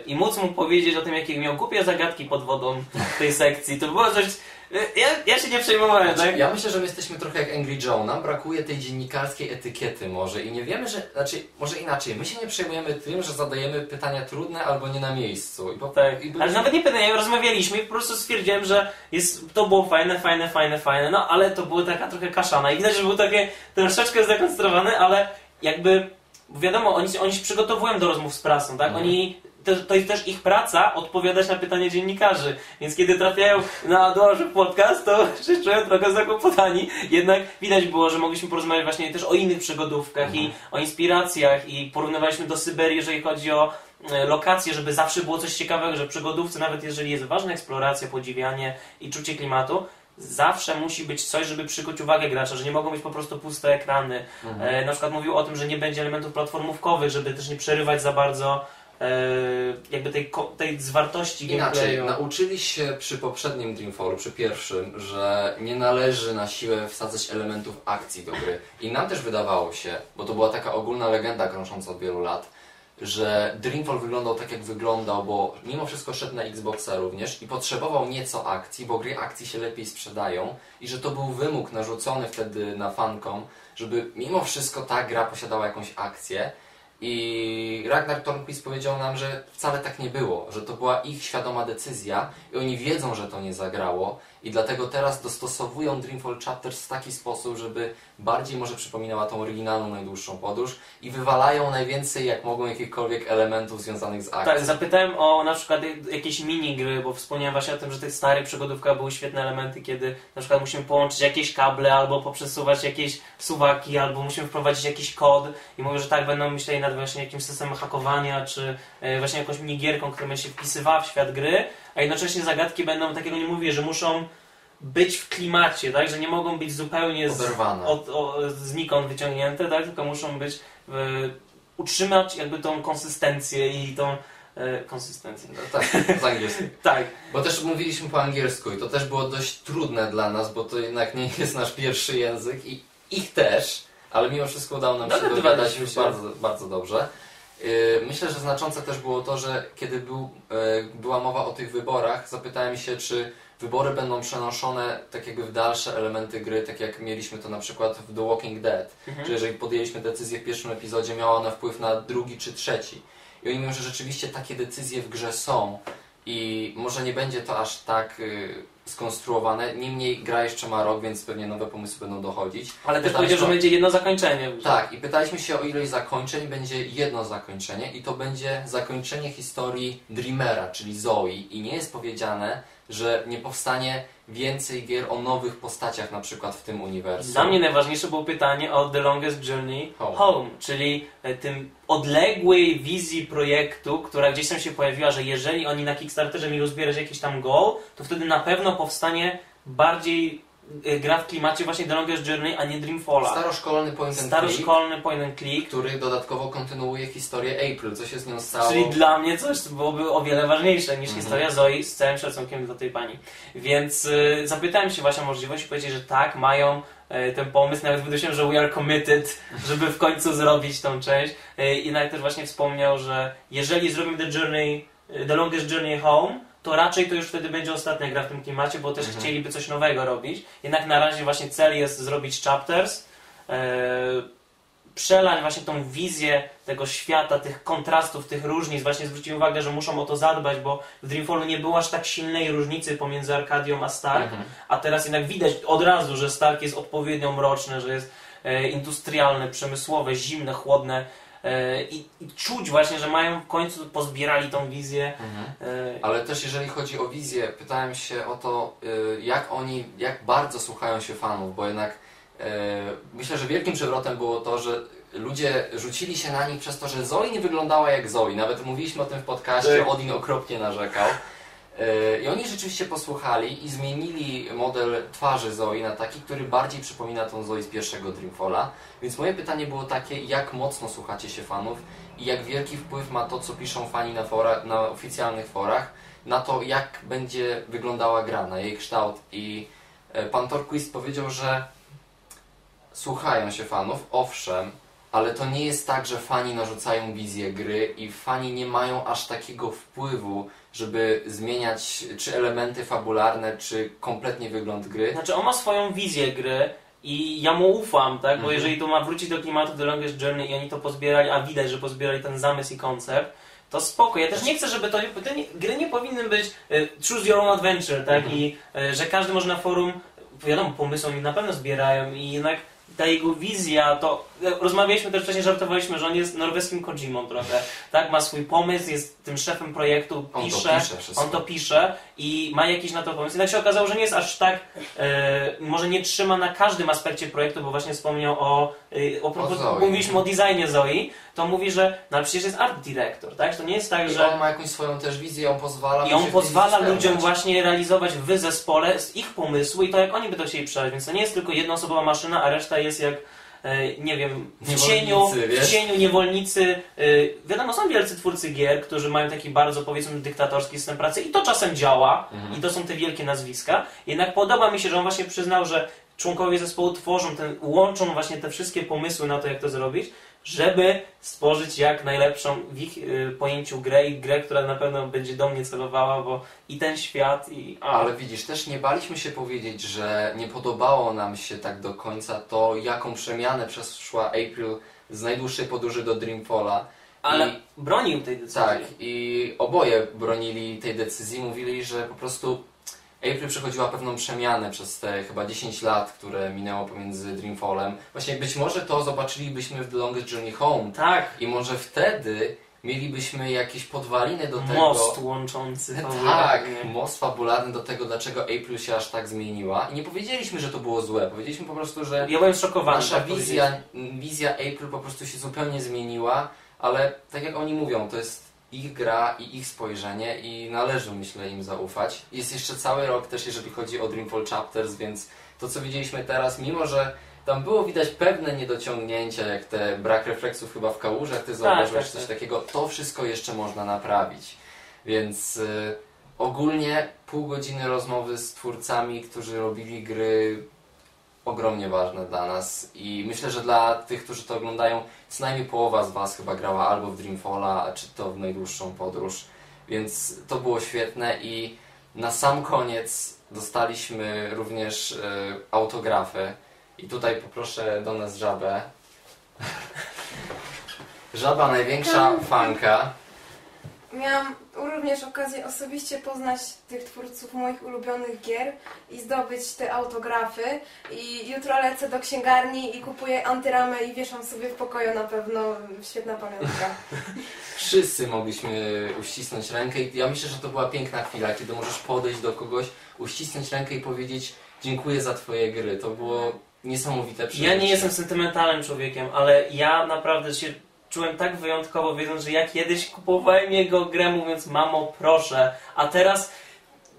I móc mu powiedzieć o tym, jakie miał głupie zagadki pod wodą w tej sekcji, to było coś... yy, Ja, ja się nie przejmowałem, tak? Znaczy, ja myślę, że my jesteśmy trochę jak Angry Joe. Nam brakuje tej dziennikarskiej etykiety może i nie wiemy, że... Znaczy, może inaczej. My się nie przejmujemy tym, że zadajemy pytania trudne albo nie na miejscu. I po, Tak, i ale nawet nie pytania, rozmawialiśmy i po prostu stwierdziłem, że jest, to było fajne, fajne, fajne, fajne, no ale to była taka trochę kaszana i widać, że był takie troszeczkę zdekonstruowany, ale jakby, wiadomo, oni, oni się przygotowują do rozmów z prasą, tak? Mhm. Oni, to, jest też ich praca odpowiadać na pytania dziennikarzy, więc kiedy trafiają na Dłoży podcast, to się czują trochę zakłopotani, jednak widać było, że mogliśmy porozmawiać właśnie też o innych przygodówkach i o inspiracjach i porównywaliśmy do Syberii, jeżeli chodzi o e, lokacje, żeby zawsze było coś ciekawego, że przygodówce, nawet jeżeli jest ważna eksploracja, podziwianie i czucie klimatu, zawsze musi być coś, żeby przykuć uwagę gracza, że nie mogą być po prostu puste ekrany. Mhm. E, na przykład mówił o tym, że nie będzie elementów platformówkowych, żeby też nie przerywać za bardzo jakby tej, tej zwartości Inaczej, gameplayu. nauczyli się przy poprzednim Dreamfallu, przy pierwszym, że nie należy na siłę wsadzać elementów akcji do gry. I nam też wydawało się, bo to była taka ogólna legenda krążąca od wielu lat, że Dreamfall wyglądał tak jak wyglądał, bo mimo wszystko szedł na Xboxa również i potrzebował nieco akcji, bo gry akcji się lepiej sprzedają i że to był wymóg narzucony wtedy na fankom, żeby mimo wszystko ta gra posiadała jakąś akcję. I Ragnar Tornquist powiedział nam, że wcale tak nie było, że to była ich świadoma decyzja i oni wiedzą, że to nie zagrało i dlatego teraz dostosowują Dreamfall Chapters w taki sposób, żeby bardziej może przypominała tą oryginalną najdłuższą podróż i wywalają najwięcej jak mogą jakichkolwiek elementów związanych z akcją. Tak, zapytałem o na przykład jakieś minigry, bo wspomniałem właśnie o tym, że tych starych przygodówkach były świetne elementy, kiedy na przykład musimy połączyć jakieś kable, albo poprzesuwać jakieś suwaki, albo musimy wprowadzić jakiś kod i mówię, że tak, będą myśleli nad nad właśnie jakimś systemem hakowania, czy e, właśnie jakąś minigierką, która będzie się wpisywała w świat gry, a jednocześnie zagadki będą, takiego nie mówię, że muszą być w klimacie, tak? Że nie mogą być zupełnie z, od, o, znikąd wyciągnięte, tak? Tylko muszą być, e, utrzymać jakby tą konsystencję i tą e, konsystencję. No, tak, z angielskiego. Tak, Bo też mówiliśmy po angielsku i to też było dość trudne dla nas, bo to jednak nie jest nasz pierwszy język i ich też, ale mimo wszystko udało nam się Dogadywaliśmy dogadać się. bardzo, bardzo dobrze. Yy, Myślę, że znaczące też było to, że kiedy był, yy, była mowa o tych wyborach, zapytałem się, czy wybory będą przenoszone tak jakby w dalsze elementy gry, tak jak mieliśmy to na przykład w The Walking Dead. Mhm. Że jeżeli podjęliśmy decyzję w pierwszym epizodzie, miała ona wpływ na drugi czy trzeci. I oni mówią, że rzeczywiście takie decyzje w grze są i może nie będzie to aż tak y, skonstruowane. Niemniej gra jeszcze ma rok, więc pewnie nowe pomysły będą dochodzić. ale też powiedział, że będzie jedno zakończenie. Tak, i pytaliśmy się o ilość zakończeń. Będzie jedno zakończenie i to będzie zakończenie historii Dreamera, czyli Zoe. I nie jest powiedziane, że nie powstanie więcej gier o nowych postaciach na przykład w tym uniwersum. Dla mnie najważniejsze było pytanie o The Longest Journey Home. Home, czyli e, tym odległej wizji projektu, która gdzieś tam się pojawiła, że jeżeli oni na Kickstarterze mieli uzbierać jakiś tam goal, to wtedy na pewno powstanie bardziej gra w klimacie właśnie The Longest Journey, a nie Dreamfalla. Staroszkolny point and click, Staroszkolny point and click, który dodatkowo kontynuuje historię April, co się z nią stało. czyli dla mnie coś co byłoby o wiele ważniejsze niż Mhm. historia Zoi z całym szacunkiem do tej pani. Więc y, zapytałem się właśnie o możliwość i powiedzieli, że tak, mają y, ten pomysł, nawet wydłużyłem, że we are committed, żeby w końcu zrobić tą część. Y, I nawet też właśnie wspomniał, że jeżeli zrobimy The Journey, y, The Longest Journey Home, to raczej to już wtedy będzie ostatnia gra w tym klimacie, bo też Mhm. chcieliby coś nowego robić. Jednak na razie właśnie cel jest zrobić chapters, y, przelać właśnie tą wizję tego świata, tych kontrastów, tych różnic. Właśnie zwróciłem uwagę, że muszą o to zadbać, bo w Dreamfallu nie było aż tak silnej różnicy pomiędzy Arkadią a Stark, Mhm. a teraz jednak widać od razu, że Stark jest odpowiednio mroczny, że jest e, industrialne, przemysłowe, zimne, chłodne e, i, i czuć właśnie, że mają w końcu pozbierali tą wizję. Mhm. E, Ale też jeżeli chodzi o wizję, pytałem się o to, y, jak oni, jak bardzo słuchają się fanów, bo jednak myślę, że wielkim przewrotem było to, że ludzie rzucili się na nich przez to, że Zoe nie wyglądała jak Zoe. Nawet mówiliśmy o tym w podcaście, Tak. Odin okropnie narzekał. Y, I oni rzeczywiście posłuchali i zmienili model twarzy Zoe na taki, który bardziej przypomina tą Zoe z pierwszego Dreamfalla. Więc moje pytanie było takie, jak mocno słuchacie się fanów i jak wielki wpływ ma to, co piszą fani na, fora, na oficjalnych forach, na to, jak będzie wyglądała gra, na jej kształt. I e, pan Torquist powiedział, że słuchają się fanów, owszem, ale to nie jest tak, że fani narzucają wizję gry i fani nie mają aż takiego wpływu, żeby zmieniać czy elementy fabularne, czy kompletnie wygląd gry. Znaczy on ma swoją wizję gry i ja mu ufam, tak? Bo Mhm. jeżeli to ma wrócić do klimatu The Longest Journey i oni to pozbierali, a widać, że pozbierali ten zamysł i koncept, to spoko. Ja też nie chcę, żeby to, te gry nie powinny być e, choose your own adventure, tak? Mhm. I e, że każdy może na forum, wiadomo, pomysły oni na pewno zbierają i jednak ta jego wizja, to rozmawialiśmy też wcześniej, żartowaliśmy, że on jest norweskim Kojimą trochę, tak? Ma swój pomysł, jest tym szefem projektu, On pisze, to pisze on to pisze i ma jakiś na to pomysł. Jednak się okazało, że nie jest aż tak, e, może nie trzyma na każdym aspekcie projektu, bo właśnie wspomniał o, e, o, propos- Zoe. mówiliśmy o designie Zoe, to mówi, że no ale przecież jest art director, tak? To nie jest tak, I że on ma jakąś swoją też wizję, on pozwala i on pozwala ludziom właśnie realizować w zespole z ich pomysłu i to jak oni by to chcieli przejąć, więc to nie jest tylko jednoosobowa maszyna, a reszta jest jak nie wiem, w Niewolnicy, cieniu, wiesz? w cieniu niewolnicy. e, Wiadomo, są wielcy twórcy gier, którzy mają taki bardzo powiedzmy dyktatorski system pracy i to czasem działa Mhm. i to są te wielkie nazwiska. Jednak podoba mi się, że on właśnie przyznał, że członkowie zespołu tworzą ten, łączą właśnie te wszystkie pomysły na to, jak to zrobić, żeby stworzyć jak najlepszą w ich y, pojęciu grę i grę, która na pewno będzie do mnie celowała, bo i ten świat i... A, Ale widzisz, też nie baliśmy się powiedzieć, że nie podobało nam się tak do końca to, jaką przemianę przeszła April z najdłuższej podróży do Dreamfalla. ale I, bronił tej decyzji. tak, i oboje bronili tej decyzji, mówili, że po prostu April przechodziła pewną przemianę przez te chyba 10 lat, które minęło pomiędzy Dreamfallem. Właśnie być może to zobaczylibyśmy w The Longest Journey Home Tak, i może wtedy mielibyśmy jakieś podwaliny do tego... most łączący. Tak, most fabularny do tego, dlaczego April się aż tak zmieniła. I nie powiedzieliśmy, że to było złe. Powiedzieliśmy po prostu, że Ja byłem szokowany. nasza tak wizja, wizja April po prostu się zupełnie zmieniła, ale tak jak oni mówią, to jest ich gra i ich spojrzenie i należy, myślę, im zaufać. Jest jeszcze cały rok też, jeżeli chodzi o Dreamfall Chapters, więc to, co widzieliśmy teraz, mimo że tam było widać pewne niedociągnięcia, jak te brak refleksów chyba w kałużach, ty zauważyłeś tak, coś tak. takiego, to wszystko jeszcze można naprawić. Więc y, ogólnie pół godziny rozmowy z twórcami, którzy robili gry ogromnie ważne dla nas i myślę, że dla tych, którzy to oglądają, co najmniej połowa z Was chyba grała albo w Dreamfalla, czy to w najdłuższą podróż, więc to było świetne i na sam koniec dostaliśmy również y, autografy i tutaj poproszę do nas Żabę. Żaba największa fanka. Miałam również okazję osobiście poznać tych twórców moich ulubionych gier i zdobyć te autografy. I jutro lecę do księgarni i kupuję antyramę i wieszam sobie w pokoju na pewno. Świetna pamiątka. Wszyscy mogliśmy uścisnąć rękę i ja myślę, że to była piękna chwila, kiedy możesz podejść do kogoś, uścisnąć rękę i powiedzieć dziękuję za twoje gry. To było niesamowite przeżycie. Ja nie jestem sentymentalnym człowiekiem, ale ja naprawdę się czułem tak wyjątkowo, wiedząc, że ja kiedyś kupowałem jego grę, mówiąc mamo proszę, a teraz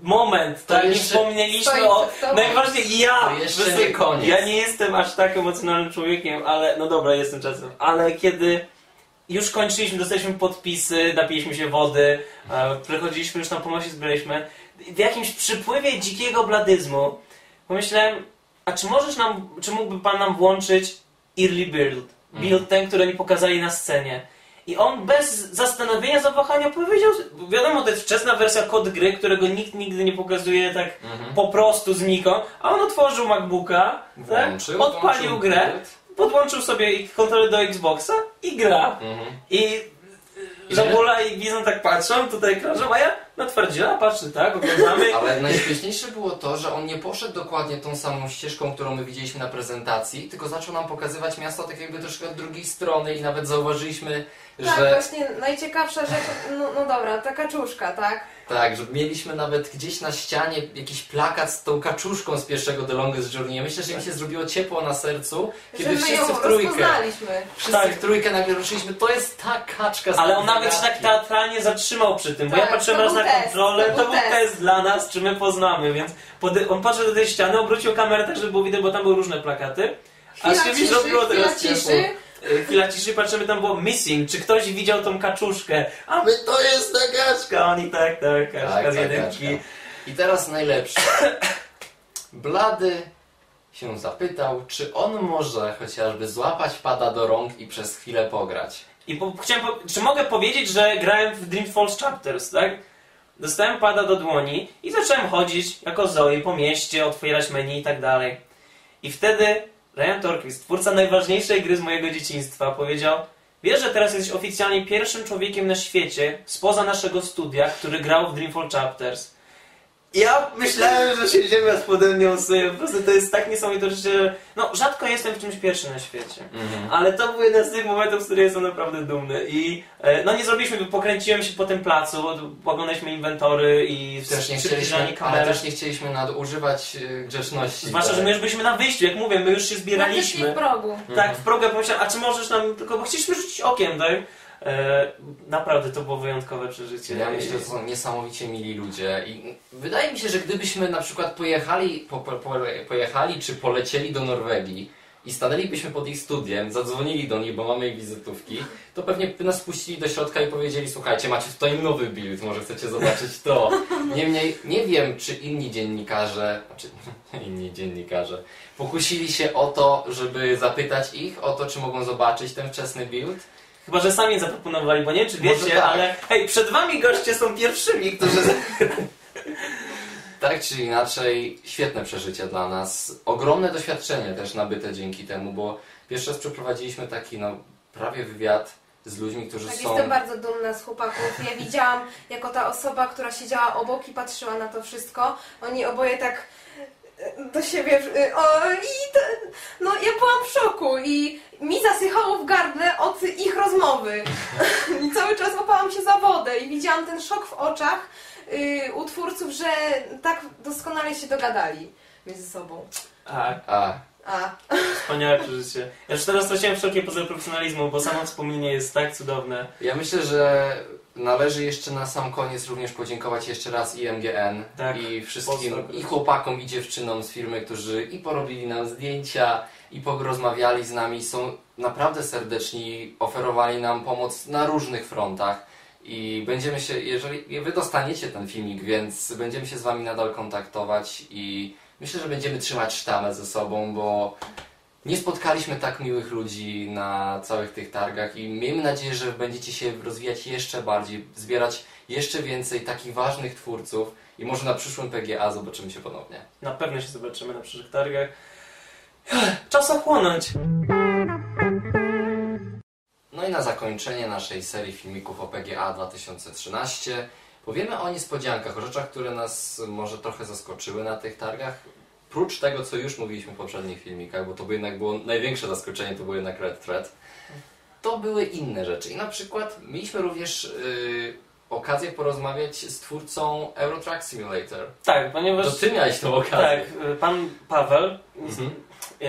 moment, To tak? Nie jeszcze wspomnieliśmy stoi o... Najważniejsze, ja! To jeszcze nie koniec. Ja nie jestem aż tak emocjonalnym człowiekiem, ale no dobra, jestem czasem, ale kiedy już kończyliśmy, dostaliśmy podpisy, napiliśmy się wody, e, przechodziliśmy już tam pomocy, zbieraliśmy, w jakimś przypływie dzikiego bladyzmu pomyślałem, a czy możesz nam, czy mógłby Pan nam włączyć early build? Build ten, który oni pokazali na scenie. I on bez zastanowienia, zawahania powiedział, wiadomo, to jest wczesna wersja kod gry, którego nikt nigdy nie pokazuje tak Mhm. po prostu znikąd, a on otworzył MacBooka, Włączył, tak? odpalił grę, build. podłączył sobie kontrolę do Xboxa i gra. Mhm. I Żabula i Bizon tak patrzą, tutaj krążą, a ja na twardziela patrzy, tak, oglądamy. Ale najśmieszniejsze było to, że on nie poszedł dokładnie tą samą ścieżką, którą my widzieliśmy na prezentacji, tylko zaczął nam pokazywać miasto tak jakby troszkę od drugiej strony i nawet zauważyliśmy, Tak, że właśnie najciekawsza rzecz, no, no dobra, ta kaczuszka, tak? tak, że mieliśmy nawet gdzieś na ścianie jakiś plakat z tą kaczuszką z pierwszego The Longest Journey. Ja myślę, że im się zrobiło ciepło na sercu, Że kiedy my ją wszyscy w trójkę, rozpoznaliśmy. wszyscy Tak. w trójkę nagle ruszyliśmy, to jest ta kaczka z Ale on nawet się tak teatralnie zatrzymał przy tym, bo ja Tak, patrzyłem raz na kontrolę, to to, był był test. test dla nas, czy my poznamy, więc on podszedł do tej ściany, obrócił kamerę tak, żeby było widać, bo tam były różne plakaty. A Chwila się mi ciszy, zrobiło chwila teraz ciepło. ciszy. Y, Chwila ciszy, patrzymy, tam było missing, czy ktoś widział tą kaczuszkę? A my, to jest ta kaczka! Oni tak, tak, kaczka Tak, z jedynki. I teraz najlepsze. Blady się zapytał, czy on może chociażby złapać pada do rąk i przez chwilę pograć. I po, chciałem, po, czy mogę powiedzieć, że grałem w Dreamfall Chapters, tak? Dostałem pada do dłoni i zacząłem chodzić jako Zoe po mieście, otwierać menu i tak dalej. I wtedy Ryan Torquist, twórca najważniejszej gry z mojego dzieciństwa, powiedział Wiesz, że teraz jesteś oficjalnie pierwszym człowiekiem na świecie, spoza naszego studia, który grał w Dreamfall Chapters. Ja myślałem, że się ziemia spode mnie usuje. Po prostu to jest tak niesamowite, że no, rzadko jestem w czymś pierwszy na świecie. Ale to był jeden z tych momentów, z których jestem naprawdę dumny. I e, no nie zrobiliśmy, pokręciłem się po tym placu, oglądaliśmy inwentory i Też nie chcieliśmy, ale też nie chcieliśmy nadużywać y, grzeczności. Zwłaszcza, tak. że my już byliśmy na wyjściu, jak mówię, my już się zbieraliśmy. w progu. Tak, w progę pomyślałem, a czy możesz nam, tylko bo chcieliśmy rzucić okiem, tak? E, naprawdę to było wyjątkowe przeżycie. Ja myślę, że to są niesamowicie mili ludzie i wydaje mi się, że gdybyśmy na przykład pojechali, po, po, po, pojechali czy polecieli do Norwegii i stanęlibyśmy pod ich studiem, zadzwonili do nich, bo mamy ich wizytówki, to pewnie by nas puścili do środka i powiedzieli, słuchajcie, macie tutaj nowy build, może chcecie zobaczyć to. Niemniej nie wiem, czy inni dziennikarze, znaczy inni dziennikarze, pokusili się o to, żeby zapytać ich o to, czy mogą zobaczyć ten wczesny build. Chyba, że sami zaproponowali, bo nie wiem, czy wiecie, tak. ale hej, przed wami goście są pierwszymi, którzy... Tak czy inaczej, świetne przeżycie dla nas. Ogromne doświadczenie też nabyte dzięki temu, bo pierwszy raz przeprowadziliśmy taki no, prawie wywiad z ludźmi, którzy Tak, są... jestem bardzo dumna z chłopaków. Ja widziałam jako ta osoba, która siedziała obok i patrzyła na to wszystko. Oni oboje tak e, do siebie. e, O, i te, no ja byłam w szoku i mi zasychało w gardle od ich rozmowy. I cały czas łapałam się za wodę i widziałam ten szok w oczach y, u twórców, że tak doskonale się dogadali między sobą. Tak. A, A, Wspaniałe przeżycie. Ja już teraz straciłem wszelkie pozory profesjonalizmu, bo samo wspomnienie jest tak cudowne. Ja myślę, że należy jeszcze na sam koniec również podziękować jeszcze raz IMGN Tak, i wszystkim i chłopakom i dziewczynom z firmy, którzy i porobili nam zdjęcia i porozmawiali z nami, są naprawdę serdeczni, oferowali nam pomoc na różnych frontach. I będziemy się, jeżeli wy dostaniecie ten filmik, więc będziemy się z wami nadal kontaktować i myślę, że będziemy trzymać sztamę ze sobą, bo nie spotkaliśmy tak miłych ludzi na całych tych targach i miejmy nadzieję, że będziecie się rozwijać jeszcze bardziej, zbierać jeszcze więcej takich ważnych twórców i może na przyszłym PGA zobaczymy się ponownie. Na pewno się zobaczymy na przyszłych targach. Czas ochłonąć. No i na zakończenie naszej serii filmików o PGA 2013 powiemy o niespodziankach, o rzeczach, które nas może trochę zaskoczyły na tych targach. Prócz tego, co już mówiliśmy w poprzednich filmikach, bo to by jednak było największe zaskoczenie, to był jednak Red Thread, to były inne rzeczy. I na przykład mieliśmy również yy, okazję porozmawiać z twórcą Euro Truck Simulator. Tak, ponieważ... To ty miałeś tą okazję. Tak, y, pan Paweł Mhm. y,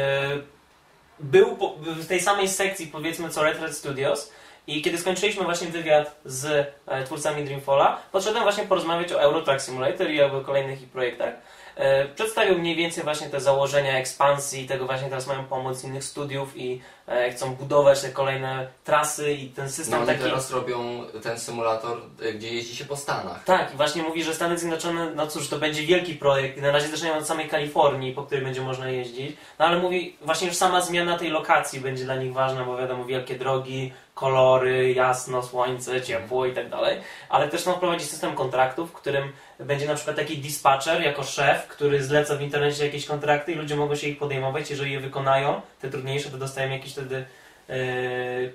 był po- w tej samej sekcji, powiedzmy, co Red Red Studios i kiedy skończyliśmy właśnie wywiad z e, twórcami Dreamfalla, podszedłem właśnie porozmawiać o Euro Truck Simulator i o kolejnych ich projektach. E, Przedstawił mniej więcej właśnie te założenia ekspansji, tego właśnie teraz mają pomoc innych studiów i e, chcą budować te kolejne trasy i ten No system oni taki... teraz robią ten symulator, y, gdzie jeździ się po Stanach. Tak, i właśnie mówi, że Stany Zjednoczone, no cóż, to będzie wielki projekt i na razie zaczynają od samej Kalifornii, po której będzie można jeździć. No ale mówi, właśnie już sama zmiana tej lokacji będzie dla nich ważna, bo wiadomo, wielkie drogi, kolory, jasno, słońce, ciepło i tak dalej. Ale też chcą wprowadzić system kontraktów, w którym będzie na przykład taki dispatcher jako szef, który zleca w internecie jakieś kontrakty i ludzie mogą się ich podejmować, jeżeli je wykonają, te trudniejsze, to dostają jakiś wtedy... Yy...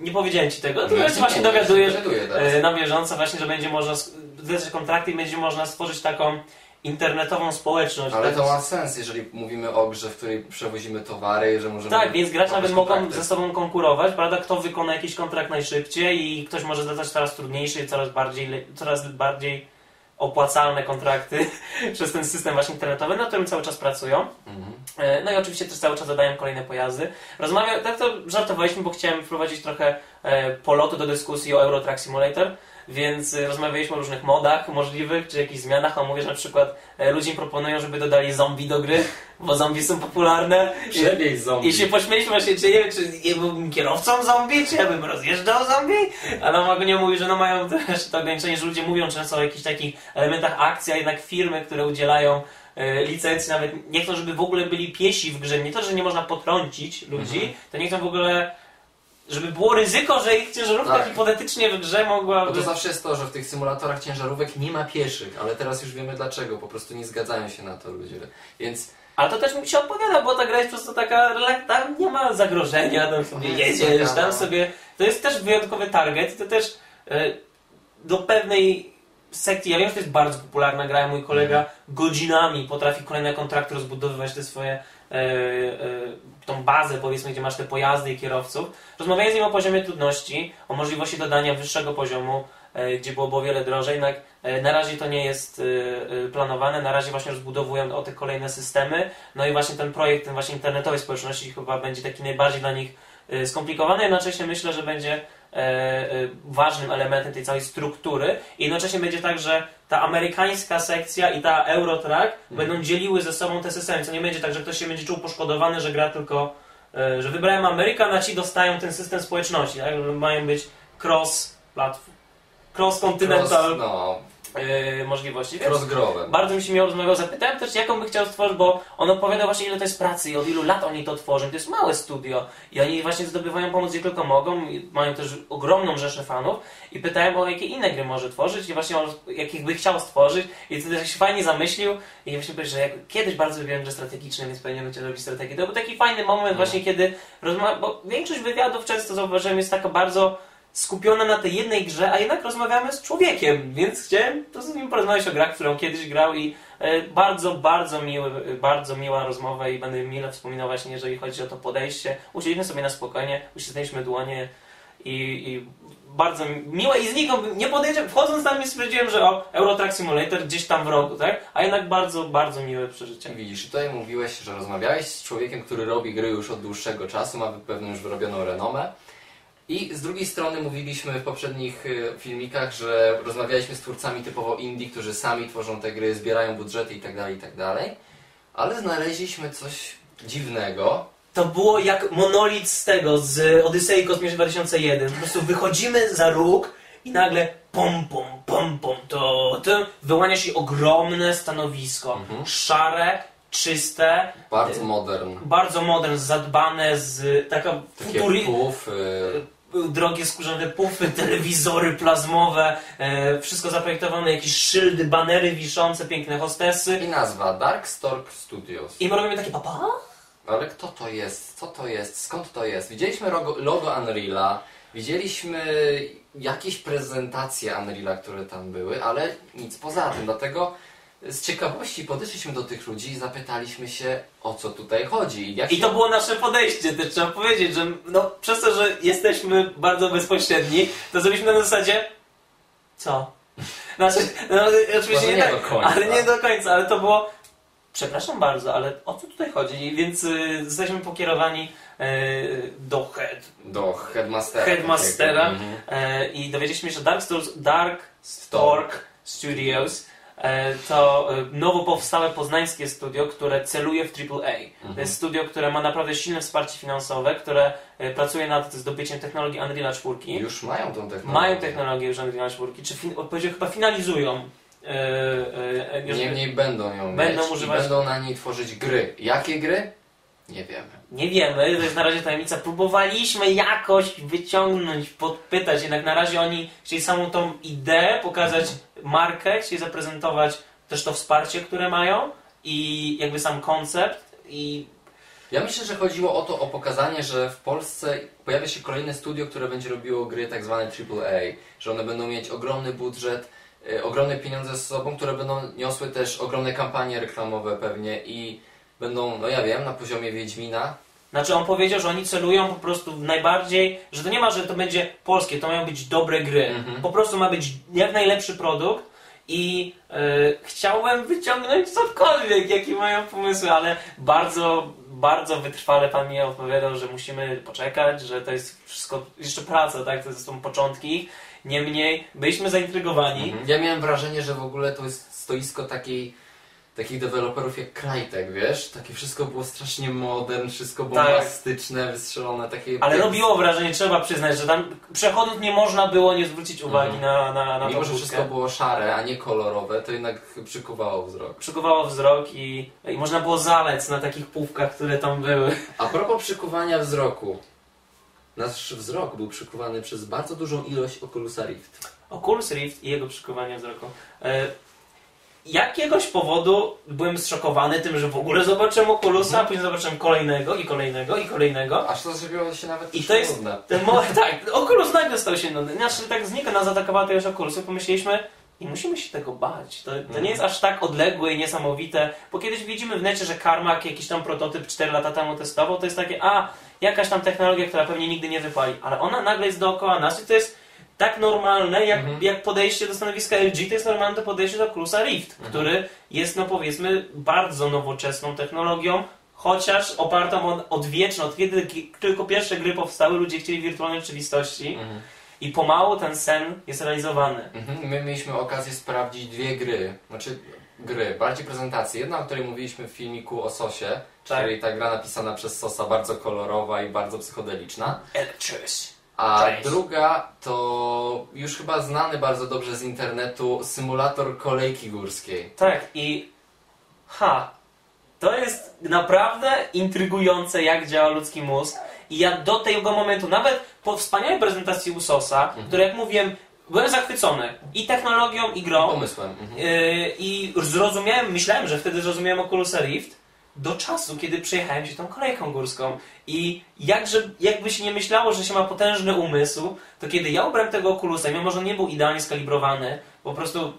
Nie powiedziałem Ci tego, to No, się właśnie dowiadujesz. E, na bieżąco właśnie, że będzie można zlecać kontrakty i będzie można stworzyć taką internetową społeczność. Ale tak? to ma sens, jeżeli mówimy o grze, w której przewozimy towary, że możemy... Tak, więc gracze nawet mogą ze sobą konkurować, prawda? Kto wykona jakiś kontrakt najszybciej i ktoś może zlecać coraz trudniejsze i coraz bardziej, coraz bardziej opłacalne kontrakty przez ten system właśnie internetowy, na którym cały czas pracują. Mhm. E, No i oczywiście też cały czas dodają kolejne pojazdy. Rozmawiam, tak to żartowaliśmy, bo chciałem wprowadzić trochę e, polotu do dyskusji o Euro Truck Simulator, więc e, rozmawialiśmy o różnych modach możliwych, czy jakichś zmianach, a mówię, że na przykład e, ludzie proponują, żeby dodali zombie do gry, bo zombie są popularne. I, Przebieź zombie. i się pośmieliśmy właśnie, czy nie wiem, czy ja byłbym kierowcą zombie, czy ja bym rozjeżdżał zombie, a no ogólnie mówi, że no mają też to ograniczenie, że ludzie mówią często o jakichś takich elementach akcji, a jednak firmy, które udzielają e, licencji, nawet nie chcą, żeby w ogóle byli piesi w grze, nie to, że nie można potrącić ludzi, Mhm. to nie chcą w ogóle, żeby było ryzyko, że ich ciężarówka Tak. hipotetycznie w grze mogła... Bo to zawsze jest to, że w tych symulatorach ciężarówek nie ma pieszych, ale teraz już wiemy dlaczego, po prostu nie zgadzają się na to ludzie. Więc Ale to też mi się odpowiada, bo ta gra jest po prostu taka, tam nie ma zagrożenia, tam sobie jedziesz, tam sobie... To jest też wyjątkowy target to też e, do pewnej sekcji, ja wiem, że to jest bardzo popularna gra, mój kolega godzinami potrafi kolejne kontrakty rozbudowywać te swoje, e, e, tą bazę powiedzmy, gdzie masz te pojazdy i kierowców. Rozmawiałem z nim o poziomie trudności, o możliwości dodania wyższego poziomu, e, gdzie byłoby o wiele drożej, jednak e, na razie to nie jest e, planowane, na razie właśnie rozbudowują o te kolejne systemy, no i właśnie ten projekt, ten właśnie internetowej społeczności chyba będzie taki najbardziej dla nich skomplikowany, jednocześnie myślę, że będzie ważnym elementem tej całej struktury. I jednocześnie będzie tak, że ta amerykańska sekcja i ta Eurotrack będą dzieliły ze sobą te systemy, co nie będzie tak, że ktoś się będzie czuł poszkodowany, że gra tylko, e, że wybrałem Amerykan, a ci dostają ten system społeczności, tak? Mają być cross platform, cross continental cross, no, e, możliwości. Więc bardzo mi się miło rozmawiał. Zapytałem też, jaką by chciał stworzyć, bo on opowiadał właśnie, ile to jest pracy i od ilu lat oni to tworzą. To jest małe studio i oni właśnie zdobywają pomoc, gdzie tylko mogą. Mają też ogromną rzeszę fanów. I pytałem o jakie inne gry może tworzyć i właśnie o jakich by chciał stworzyć. I wtedy się fajnie zamyślił. I właśnie powiedział, że kiedyś bardzo lubiłem gry strategiczne, więc pewnie chciał robić strategię. To był taki fajny moment właśnie, kiedy rozmawiam, bo większość wywiadów często zauważyłem jest taka bardzo skupiona na tej jednej grze, a jednak rozmawiamy z człowiekiem, więc chciałem to z nim porozmawiać o grach, którą kiedyś grał i e, bardzo, bardzo miły, bardzo miła rozmowa i będę mile wspominał właśnie, jeżeli chodzi o to podejście. Usiedliśmy sobie na spokojnie, uściśliśmy dłonie i, i bardzo miłe i znikąd nie podejrzewam, wchodząc tam stwierdziłem, że o, Eurotrack Simulator gdzieś tam w rogu, tak? A jednak bardzo, bardzo miłe przeżycie. Widzisz, tutaj mówiłeś, że rozmawiałeś z człowiekiem, który robi gry już od dłuższego czasu, ma pewną już wyrobioną renomę. I z drugiej strony mówiliśmy w poprzednich y, filmikach, że rozmawialiśmy z twórcami typowo indie, którzy sami tworzą te gry, zbierają budżety itd., itd. Ale znaleźliśmy coś dziwnego. To było jak monolit z tego, z Odysei Kosmicznej 2001. Po prostu wychodzimy za róg i nagle pom pom pom pom to, to wyłania się ogromne stanowisko. Mhm. Szare, czyste, Bardzo modern. bardzo modern, zadbane z taka Takie futuri- puf, y, drogie skórzane pufy, telewizory plazmowe, e, wszystko zaprojektowane, jakieś szyldy, banery wiszące, piękne hostesy. i nazwa Darkstork Studios. I my robimy takie papa? Ale kto to jest? Co to jest? Skąd to jest? Widzieliśmy logo, logo Unreala, widzieliśmy jakieś prezentacje Unreala, które tam były, ale nic poza tym. Dlatego z ciekawości podeszliśmy do tych ludzi i zapytaliśmy się, o co tutaj chodzi. Jak I się... to było nasze podejście, też trzeba powiedzieć, że no, przez to, że jesteśmy bardzo bezpośredni, to zrobiliśmy na zasadzie co? Znaczy, no, oczywiście nie, nie tak, do końca. ale nie do końca, ale to było przepraszam bardzo, ale o co tutaj chodzi? Więc y, zostaliśmy pokierowani y, do head, Do Headmastera. Headmastera. Mhm. e, i dowiedzieliśmy się, że Dark, Stores, Dark Stork Studios to e, nowo powstałe poznańskie studio, które celuje w AAA. To jest studio, które ma naprawdę silne wsparcie finansowe, które e, pracuje nad zdobyciem technologii Unreal 4. Już mają tą technologię. Mają technologię już Unreal 4, czy fin- chyba finalizują. E, e, e, Niemniej będą ją Będą mieć używać- i będą na niej tworzyć gry. Jakie gry? Nie wiemy. Nie wiemy, to jest na razie tajemnica. Próbowaliśmy jakoś wyciągnąć, podpytać, jednak na razie oni chcieli samą tą ideę, pokazać markę, chcieli zaprezentować też to wsparcie, które mają i jakby sam koncept i Ja myślę, że chodziło o to, o pokazanie, że w Polsce pojawia się kolejne studio, które będzie robiło gry tak zwane AAA, że one będą mieć ogromny budżet, y, ogromne pieniądze z sobą, które będą niosły też ogromne kampanie reklamowe pewnie i będą, no ja wiem, na poziomie Wiedźmina. Znaczy on powiedział, że oni celują po prostu w najbardziej, że to nie ma, że to będzie polskie, to mają być dobre gry. Mhm. Po prostu ma być jak najlepszy produkt i e, chciałem wyciągnąć cokolwiek, jakie mają pomysły, ale bardzo, bardzo wytrwale pan mi odpowiadał, że musimy poczekać, że to jest wszystko jeszcze praca, tak? To są początki. Niemniej byliśmy zaintrygowani. Ja miałem wrażenie, że w ogóle to jest stoisko takiej, takich deweloperów jak Crytek, wiesz? Takie wszystko było strasznie modern, wszystko bombastyczne, wystrzelone, takie... Ale robiło wrażenie, trzeba przyznać, że tam przechodząc nie można było nie zwrócić uwagi Mhm. na, na, na Mimo, że wszystko było szare, a nie kolorowe, to jednak przykuwało wzrok. przykuwało wzrok i, i można było zalec na takich półkach, które tam były. A propos przykuwania wzroku. Nasz wzrok był przykuwany przez bardzo dużą ilość Oculusa Rift. Oculus Rift i jego przykuwanie wzroku. E, jakiegoś powodu byłem zszokowany tym, że w ogóle zobaczyłem Oculusa, Mhm. a później zobaczyłem kolejnego i kolejnego i kolejnego. Aż to zrobiło się nawet I to jest-. Ten mo- tak, Oculus nagle stał się nudny. Znaczy tak znika nas atakowała to już Oculusy, pomyśleliśmy nie musimy się tego bać. To, to Mhm. nie jest aż tak odległe i niesamowite, bo kiedyś widzimy w necie, że Carmack jakiś tam prototyp 4 lata temu testował, to jest takie, a jakaś tam technologia, która pewnie nigdy nie wypali, ale ona nagle jest dookoła nas i to jest tak normalne, jak, Mhm. jak podejście do stanowiska LG, to jest normalne podejście do Oculusa Rift, Mhm. który jest, no powiedzmy, bardzo nowoczesną technologią, chociaż opartą o odwieczną, od kiedy ki- tylko pierwsze gry powstały, ludzie chcieli wirtualnej rzeczywistości Mhm. i pomału ten sen jest realizowany. Mhm. My mieliśmy okazję sprawdzić dwie gry, znaczy gry, bardziej prezentacje. Jedna, o której mówiliśmy w filmiku o Sosie, Tak. czyli ta gra napisana przez Sosa, bardzo kolorowa i bardzo psychodeliczna. Electrous. A Cześć. druga to już chyba znany bardzo dobrze z internetu symulator kolejki górskiej. Tak, i ha, to jest naprawdę intrygujące, jak działa ludzki mózg. I ja do tego momentu, nawet po wspaniałej prezentacji Usosa, Mhm. które jak mówiłem, byłem zachwycony i technologią, i grą. Pomysłem. Mhm. Yy, I zrozumiałem, myślałem, że wtedy zrozumiałem Oculusa Rift do czasu, kiedy przejechałem się tą kolejką górską. I jakże, jakby się nie myślało, że się ma potężny umysł, to kiedy ja ubrałem tego Oculusa, mimo że on nie był idealnie skalibrowany, po prostu,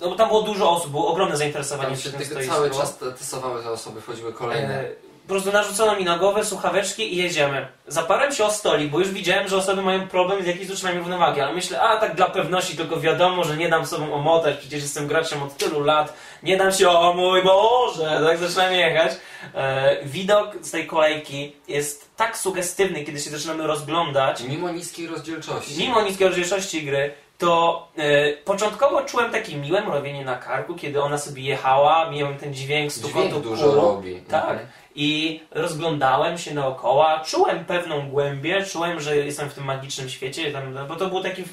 no bo tam było dużo osób, było ogromne zainteresowanie Tam się tym cały czas te- testowały te osoby, wchodziły kolejne. E, prostu narzucono mi na głowę słuchaweczki i jedziemy. Zaparłem się o stolik, bo już widziałem, że osoby mają problem z jakimś utrzymaniem równowagi, ale myślę, a tak dla pewności tylko wiadomo, że nie dam sobą omotać, przecież jestem graczem od tylu lat, nie dam się, o mój Boże, tak zaczynam jechać. E, widok z tej kolejki jest tak sugestywny, kiedy się zaczynamy rozglądać, Mimo niskiej rozdzielczości. mimo niskiej rozdzielczości gry, to e, początkowo czułem takie miłe mrowienie na karku, kiedy ona sobie jechała, miałem ten dźwięk stukotu Dźwięk dużo robi. Tak. Mhm. I rozglądałem się dookoła, czułem pewną głębię, czułem, że jestem w tym magicznym świecie, bo to był taki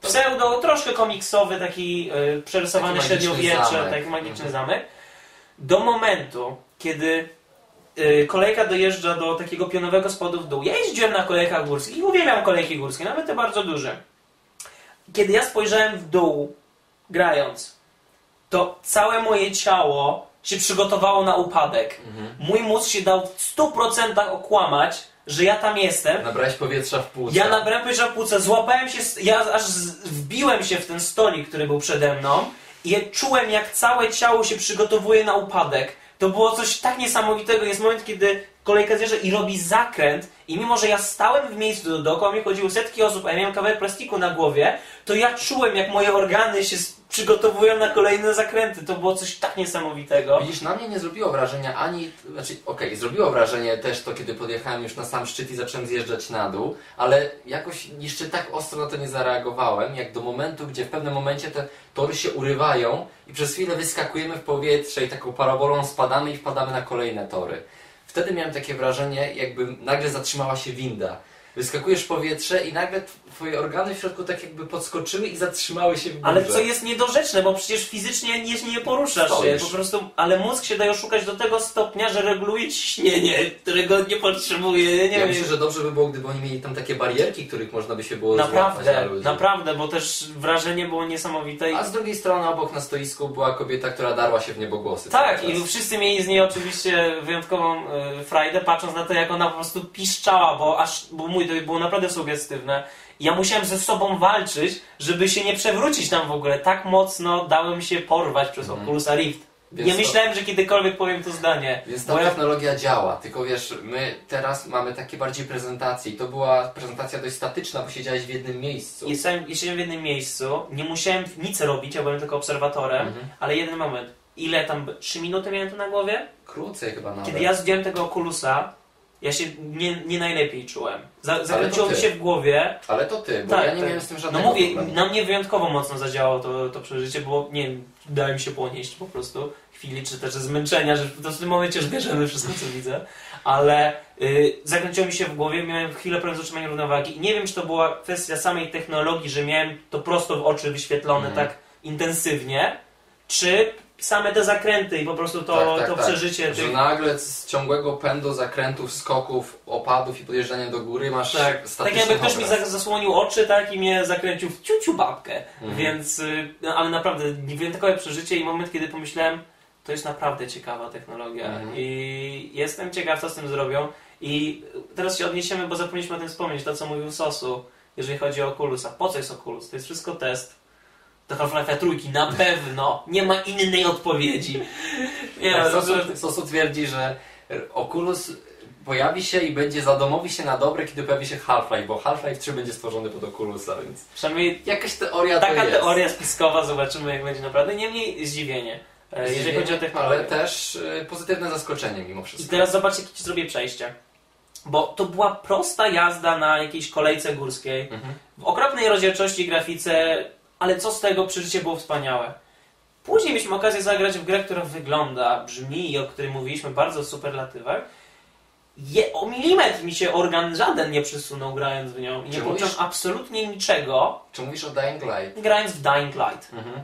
pseudo, troszkę komiksowy, taki e, przerysowany Taki średniowiecze, zamek. taki magiczny Mhm. zamek. Do momentu, kiedy e, kolejka dojeżdża do takiego pionowego spodu w dół. Ja jeździłem na kolejkach górskich i uwielbiam kolejki górskie, nawet te bardzo duże. Kiedy ja spojrzałem w dół, grając, to całe moje ciało się przygotowało na upadek. Mhm. Mój mózg się dał w 100% okłamać, że ja tam jestem. Nabrałeś powietrza w płuca. Ja nabrałem powietrza w płuce, złapałem się, ja aż wbiłem się w ten stolik, który był przede mną i czułem jak całe ciało się przygotowuje na upadek. To było coś tak niesamowitego. Jest moment, kiedy kolejka zjeżdża i robi zakręt i mimo, że ja stałem w miejscu, do- dookoła mnie chodziły setki osób, a ja miałem kawałek plastiku na głowie, to ja czułem jak moje organy się przygotowują na kolejne zakręty. To było coś tak niesamowitego. Widzisz, na mnie nie zrobiło wrażenia ani, znaczy okej, zrobiło wrażenie też to, kiedy podjechałem już na sam szczyt i zacząłem zjeżdżać na dół, ale jakoś jeszcze tak ostro na to nie zareagowałem, jak do momentu, gdzie w pewnym momencie te tory się urywają i przez chwilę wyskakujemy w powietrze i taką parabolą spadamy i wpadamy na kolejne tory. Wtedy miałem takie wrażenie, jakby nagle zatrzymała się winda. Wyskakujesz w powietrze i nagle twoje organy w środku tak jakby podskoczyły i zatrzymały się w górze. Ale co jest niedorzeczne, bo przecież fizycznie nie, nie poruszasz Stoisz. się, po prostu, ale mózg się daje oszukać do tego stopnia, że reguluje ciśnienie, którego nie potrzebuje, nie ja wiem. myślę, że dobrze by było, gdyby oni mieli tam takie barierki, których można by się było Naprawdę, naprawdę, bo też wrażenie było niesamowite. A z drugiej strony obok na stoisku była kobieta, która darła się w niebogłosy. Tak, i wszyscy mieli z niej oczywiście wyjątkową y, frajdę, patrząc na to, jak ona po prostu piszczała, bo aż, bo mój, to było naprawdę sugestywne. I Ja musiałem ze sobą walczyć, żeby się nie przewrócić tam w ogóle. Tak mocno dałem się porwać przez Mhm. Oculusa Rift. Więc nie to- myślałem, że kiedykolwiek powiem to zdanie. Więc ta ja technologia działa, tylko wiesz, my teraz mamy takie bardziej prezentacje i to była prezentacja dość statyczna, bo siedziałeś w jednym miejscu. Jestem, jestem w jednym miejscu, nie musiałem nic robić, ja byłem tylko obserwatorem, Mhm. ale jeden moment. Ile tam, 3 minuty miałem to na głowie? Krócej chyba nawet. Kiedy ja zdjąłem tego okulusa, ja się nie, nie najlepiej czułem. Za, zakręciło mi się w głowie. Ale to ty, bo Tak, ja nie tak. miałem z tym No żadnego mówię, problemu. na mnie wyjątkowo mocno zadziałało to, to przeżycie, bo nie wiem, dałem się ponieść po prostu chwili, czy też zmęczenia, że w tym momencie już bierzemy wszystko, co widzę. Ale y, zakręciło mi się w głowie, miałem chwilę problem z utrzymaniem równowagi i nie wiem, czy to była kwestia samej technologii, że miałem to prosto w oczy wyświetlone Mhm. tak intensywnie, czy same te zakręty i po prostu to, Tak, tak, to tak. przeżycie Że tych... nagle z ciągłego pędu, zakrętów, skoków, opadów i podjeżdżania do góry masz Tak, tak jakby ktoś mi obraz. za- zasłonił oczy, tak, i mnie zakręcił w ciuciu babkę. Mhm. Więc, y, no, ale naprawdę, wyjątkowe przeżycie i moment, kiedy pomyślałem, to jest naprawdę ciekawa technologia Mhm. i jestem ciekaw, co z tym zrobią. I teraz się odniesiemy, bo zapomnieliśmy o tym wspomnieć, to co mówił Sosu, jeżeli chodzi o Oculus. A po co jest Oculus? To jest wszystko test. Do Half-Life'a trójki, na pewno. Nie ma innej odpowiedzi. Nie, Tak, no, Sosu, że- Sosu twierdzi, że Oculus pojawi się i będzie zadomowi się na dobre, kiedy pojawi się Half-Life, bo Half-Life 3 będzie stworzony pod Oculusa, więc przynajmniej jakaś teoria to taka jest. teoria spiskowa, zobaczymy jak będzie naprawdę. Niemniej zdziwienie, e, jeżeli Zdziwienie, chodzi o technologię. Ale też y, pozytywne zaskoczenie mimo I wszystko. teraz zobaczcie, jakie ci zrobię przejście. Bo to była prosta jazda na jakiejś kolejce górskiej, Mhm. w okropnej rozdzielczości i grafice, ale co z tego przeżycie było wspaniałe. Później mieliśmy okazję zagrać w grę, która wygląda, brzmi i o której mówiliśmy bardzo w superlatywach. Je, o milimetr mi się organ żaden nie przesunął grając w nią i nie poczułem absolutnie niczego Czy mówisz o Dying Light? grając w Dying Light. Mhm.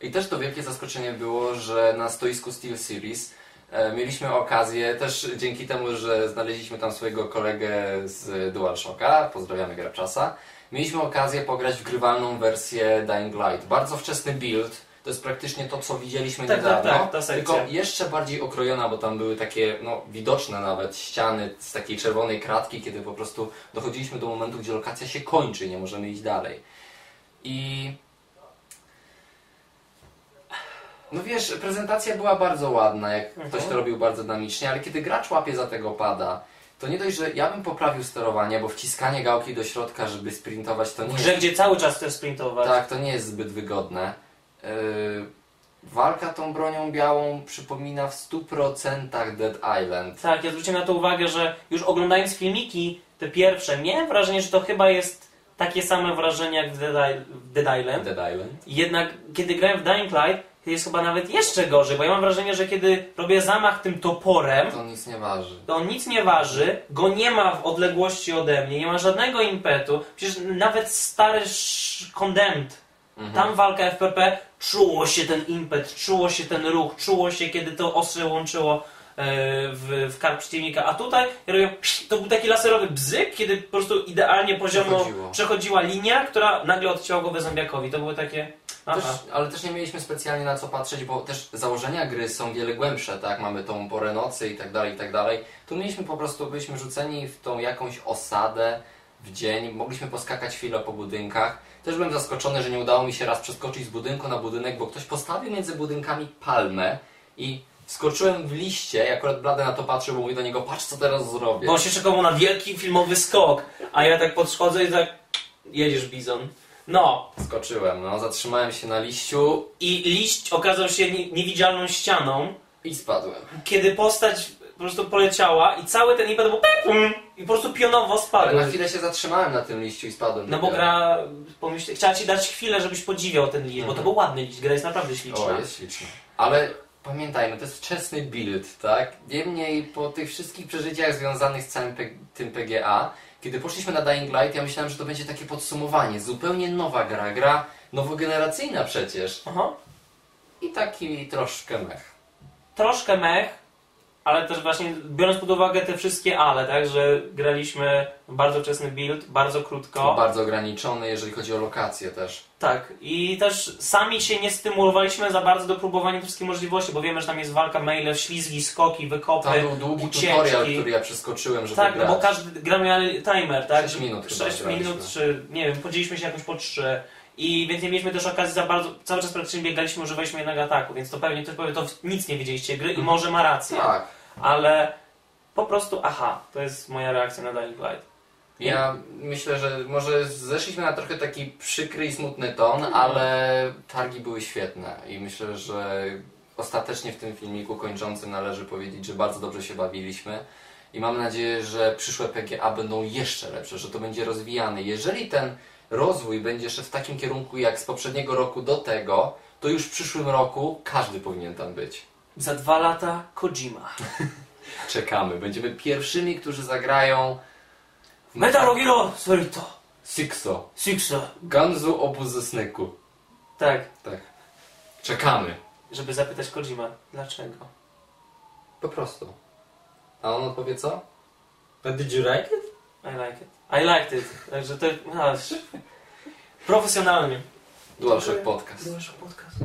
I też to wielkie zaskoczenie było, że na stoisku Steel Series e, mieliśmy okazję, też dzięki temu, że znaleźliśmy tam swojego kolegę z DualShocka, pozdrawiamy Grabczasa, mieliśmy okazję pograć w grywalną wersję Dying Light. Bardzo wczesny build, to jest praktycznie to, co widzieliśmy Tak, tak, niedawno, tak, ta sekcja. tylko jeszcze bardziej okrojona, bo tam były takie, no, widoczne nawet ściany z takiej czerwonej kratki, kiedy po prostu dochodziliśmy do momentu, gdzie lokacja się kończy, nie możemy iść dalej. I No wiesz, prezentacja była bardzo ładna, jak Mhm. ktoś to robił bardzo dynamicznie, ale kiedy gracz łapie za tego pada, to nie dość, że ja bym poprawił sterowanie, bo wciskanie gałki do środka, żeby sprintować, to nie W jest grze, gdzie cały czas chcesz sprintować. Tak, to nie jest zbyt wygodne. Yy, walka tą bronią białą przypomina w 100% Dead Island. Tak, ja zwróciłem na to uwagę, że już oglądając filmiki, te pierwsze, miałem wrażenie, że to chyba jest takie same wrażenie jak w Dead, I- Dead Island. Dead Island? Jednak kiedy grałem w Dying Light, jest chyba nawet jeszcze gorzej, bo ja mam wrażenie, że kiedy robię zamach tym toporem, To nic nie waży. to on nic nie waży, go nie ma w odległości ode mnie, nie ma żadnego impetu. Przecież nawet stary sz- Mhm. tam walka FPP, czuło się ten impet, czuło się ten ruch, czuło się kiedy to ostrze łączyło w, w kark przeciwnika, a tutaj ja robię, psz, to był taki laserowy bzyk, kiedy po prostu idealnie poziomo Przechodziło. przechodziła linia, która nagle odcięła głowę zombiakowi. To było takie... Aha. Też, ale też nie mieliśmy specjalnie na co patrzeć, bo też założenia gry są wiele głębsze, tak? Mamy tą porę nocy i tak dalej, i tak dalej. Tu mieliśmy po prostu, byliśmy rzuceni w tą jakąś osadę w dzień, mogliśmy poskakać chwilę po budynkach. Też byłem zaskoczony, że nie udało mi się raz przeskoczyć z budynku na budynek, bo ktoś postawił między budynkami palmę i wskoczyłem w liście, i akurat Blady na to patrzył, bo mówi do niego, patrz co teraz zrobię. Bo on się czekał na wielki filmowy skok, a ja tak podchodzę i tak... Jedziesz, Bizon. No, Skoczyłem, no, zatrzymałem się na liściu i liść okazał się nie- niewidzialną ścianą, i spadłem. kiedy postać po prostu poleciała i cały ten impet był pum, i po prostu pionowo Ale spadł. na chwilę się zatrzymałem na tym liściu i spadłem. No bo gra pomyśl, chciała ci dać chwilę, żebyś podziwiał ten liść, bo to Mhm. był ładny liść, gra jest naprawdę śliczna. O, jest śliczny. Ale pamiętajmy, to jest wczesny build, tak? Niemniej po tych wszystkich przeżyciach związanych z całym tym PGA, kiedy poszliśmy na Dying Light, ja myślałem, że to będzie takie podsumowanie. Zupełnie nowa gra, gra nowogeneracyjna przecież. Aha. I taki troszkę mech. Troszkę mech, ale też właśnie biorąc pod uwagę te wszystkie ale, tak, że graliśmy bardzo wczesny build, bardzo krótko. Bardzo ograniczony, jeżeli chodzi o lokacje też. Tak, i też sami się nie stymulowaliśmy za bardzo do próbowania wszystkich możliwości, bo wiemy, że tam jest walka maile, ślizgi, skoki, wykopy. Tam był długi ucieczki. tutorial, który ja przeskoczyłem, żeby Tak, no grać. bo każdy gra miał timer, tak? Sześć minut chyba 6 graliśmy. minut, czy nie wiem, podzieliliśmy się jakoś po 3. I więc nie mieliśmy też okazji za bardzo, cały czas praktycznie biegaliśmy, używaliśmy jednego ataku, więc to pewnie ktoś powie, to nic nie widzieliście gry i może ma rację. Tak. Ale po prostu, aha, to jest moja reakcja na Dying Light. Ja myślę, że może zeszliśmy na trochę taki przykry i smutny ton, Mhm. ale targi były świetne i myślę, że ostatecznie w tym filmiku kończącym należy powiedzieć, że bardzo dobrze się bawiliśmy i mam nadzieję, że przyszłe PGA będą jeszcze lepsze, że to będzie rozwijane. Jeżeli ten rozwój będzie szedł w takim kierunku jak z poprzedniego roku do tego, to już w przyszłym roku każdy powinien tam być. Za dwa lata Kojima. Czekamy. Będziemy pierwszymi, którzy zagrają w Metal Gear Solid Sixo. Sixo. Ganzu Obuzy Snyku. Tak, Tak. Czekamy. żeby zapytać Kojima, dlaczego? Po prostu. A on odpowie co? But did you like it? I like it. I liked it. Także to... Aż, profesjonalnie. Blaszek Podcast. Blaszek Podcast.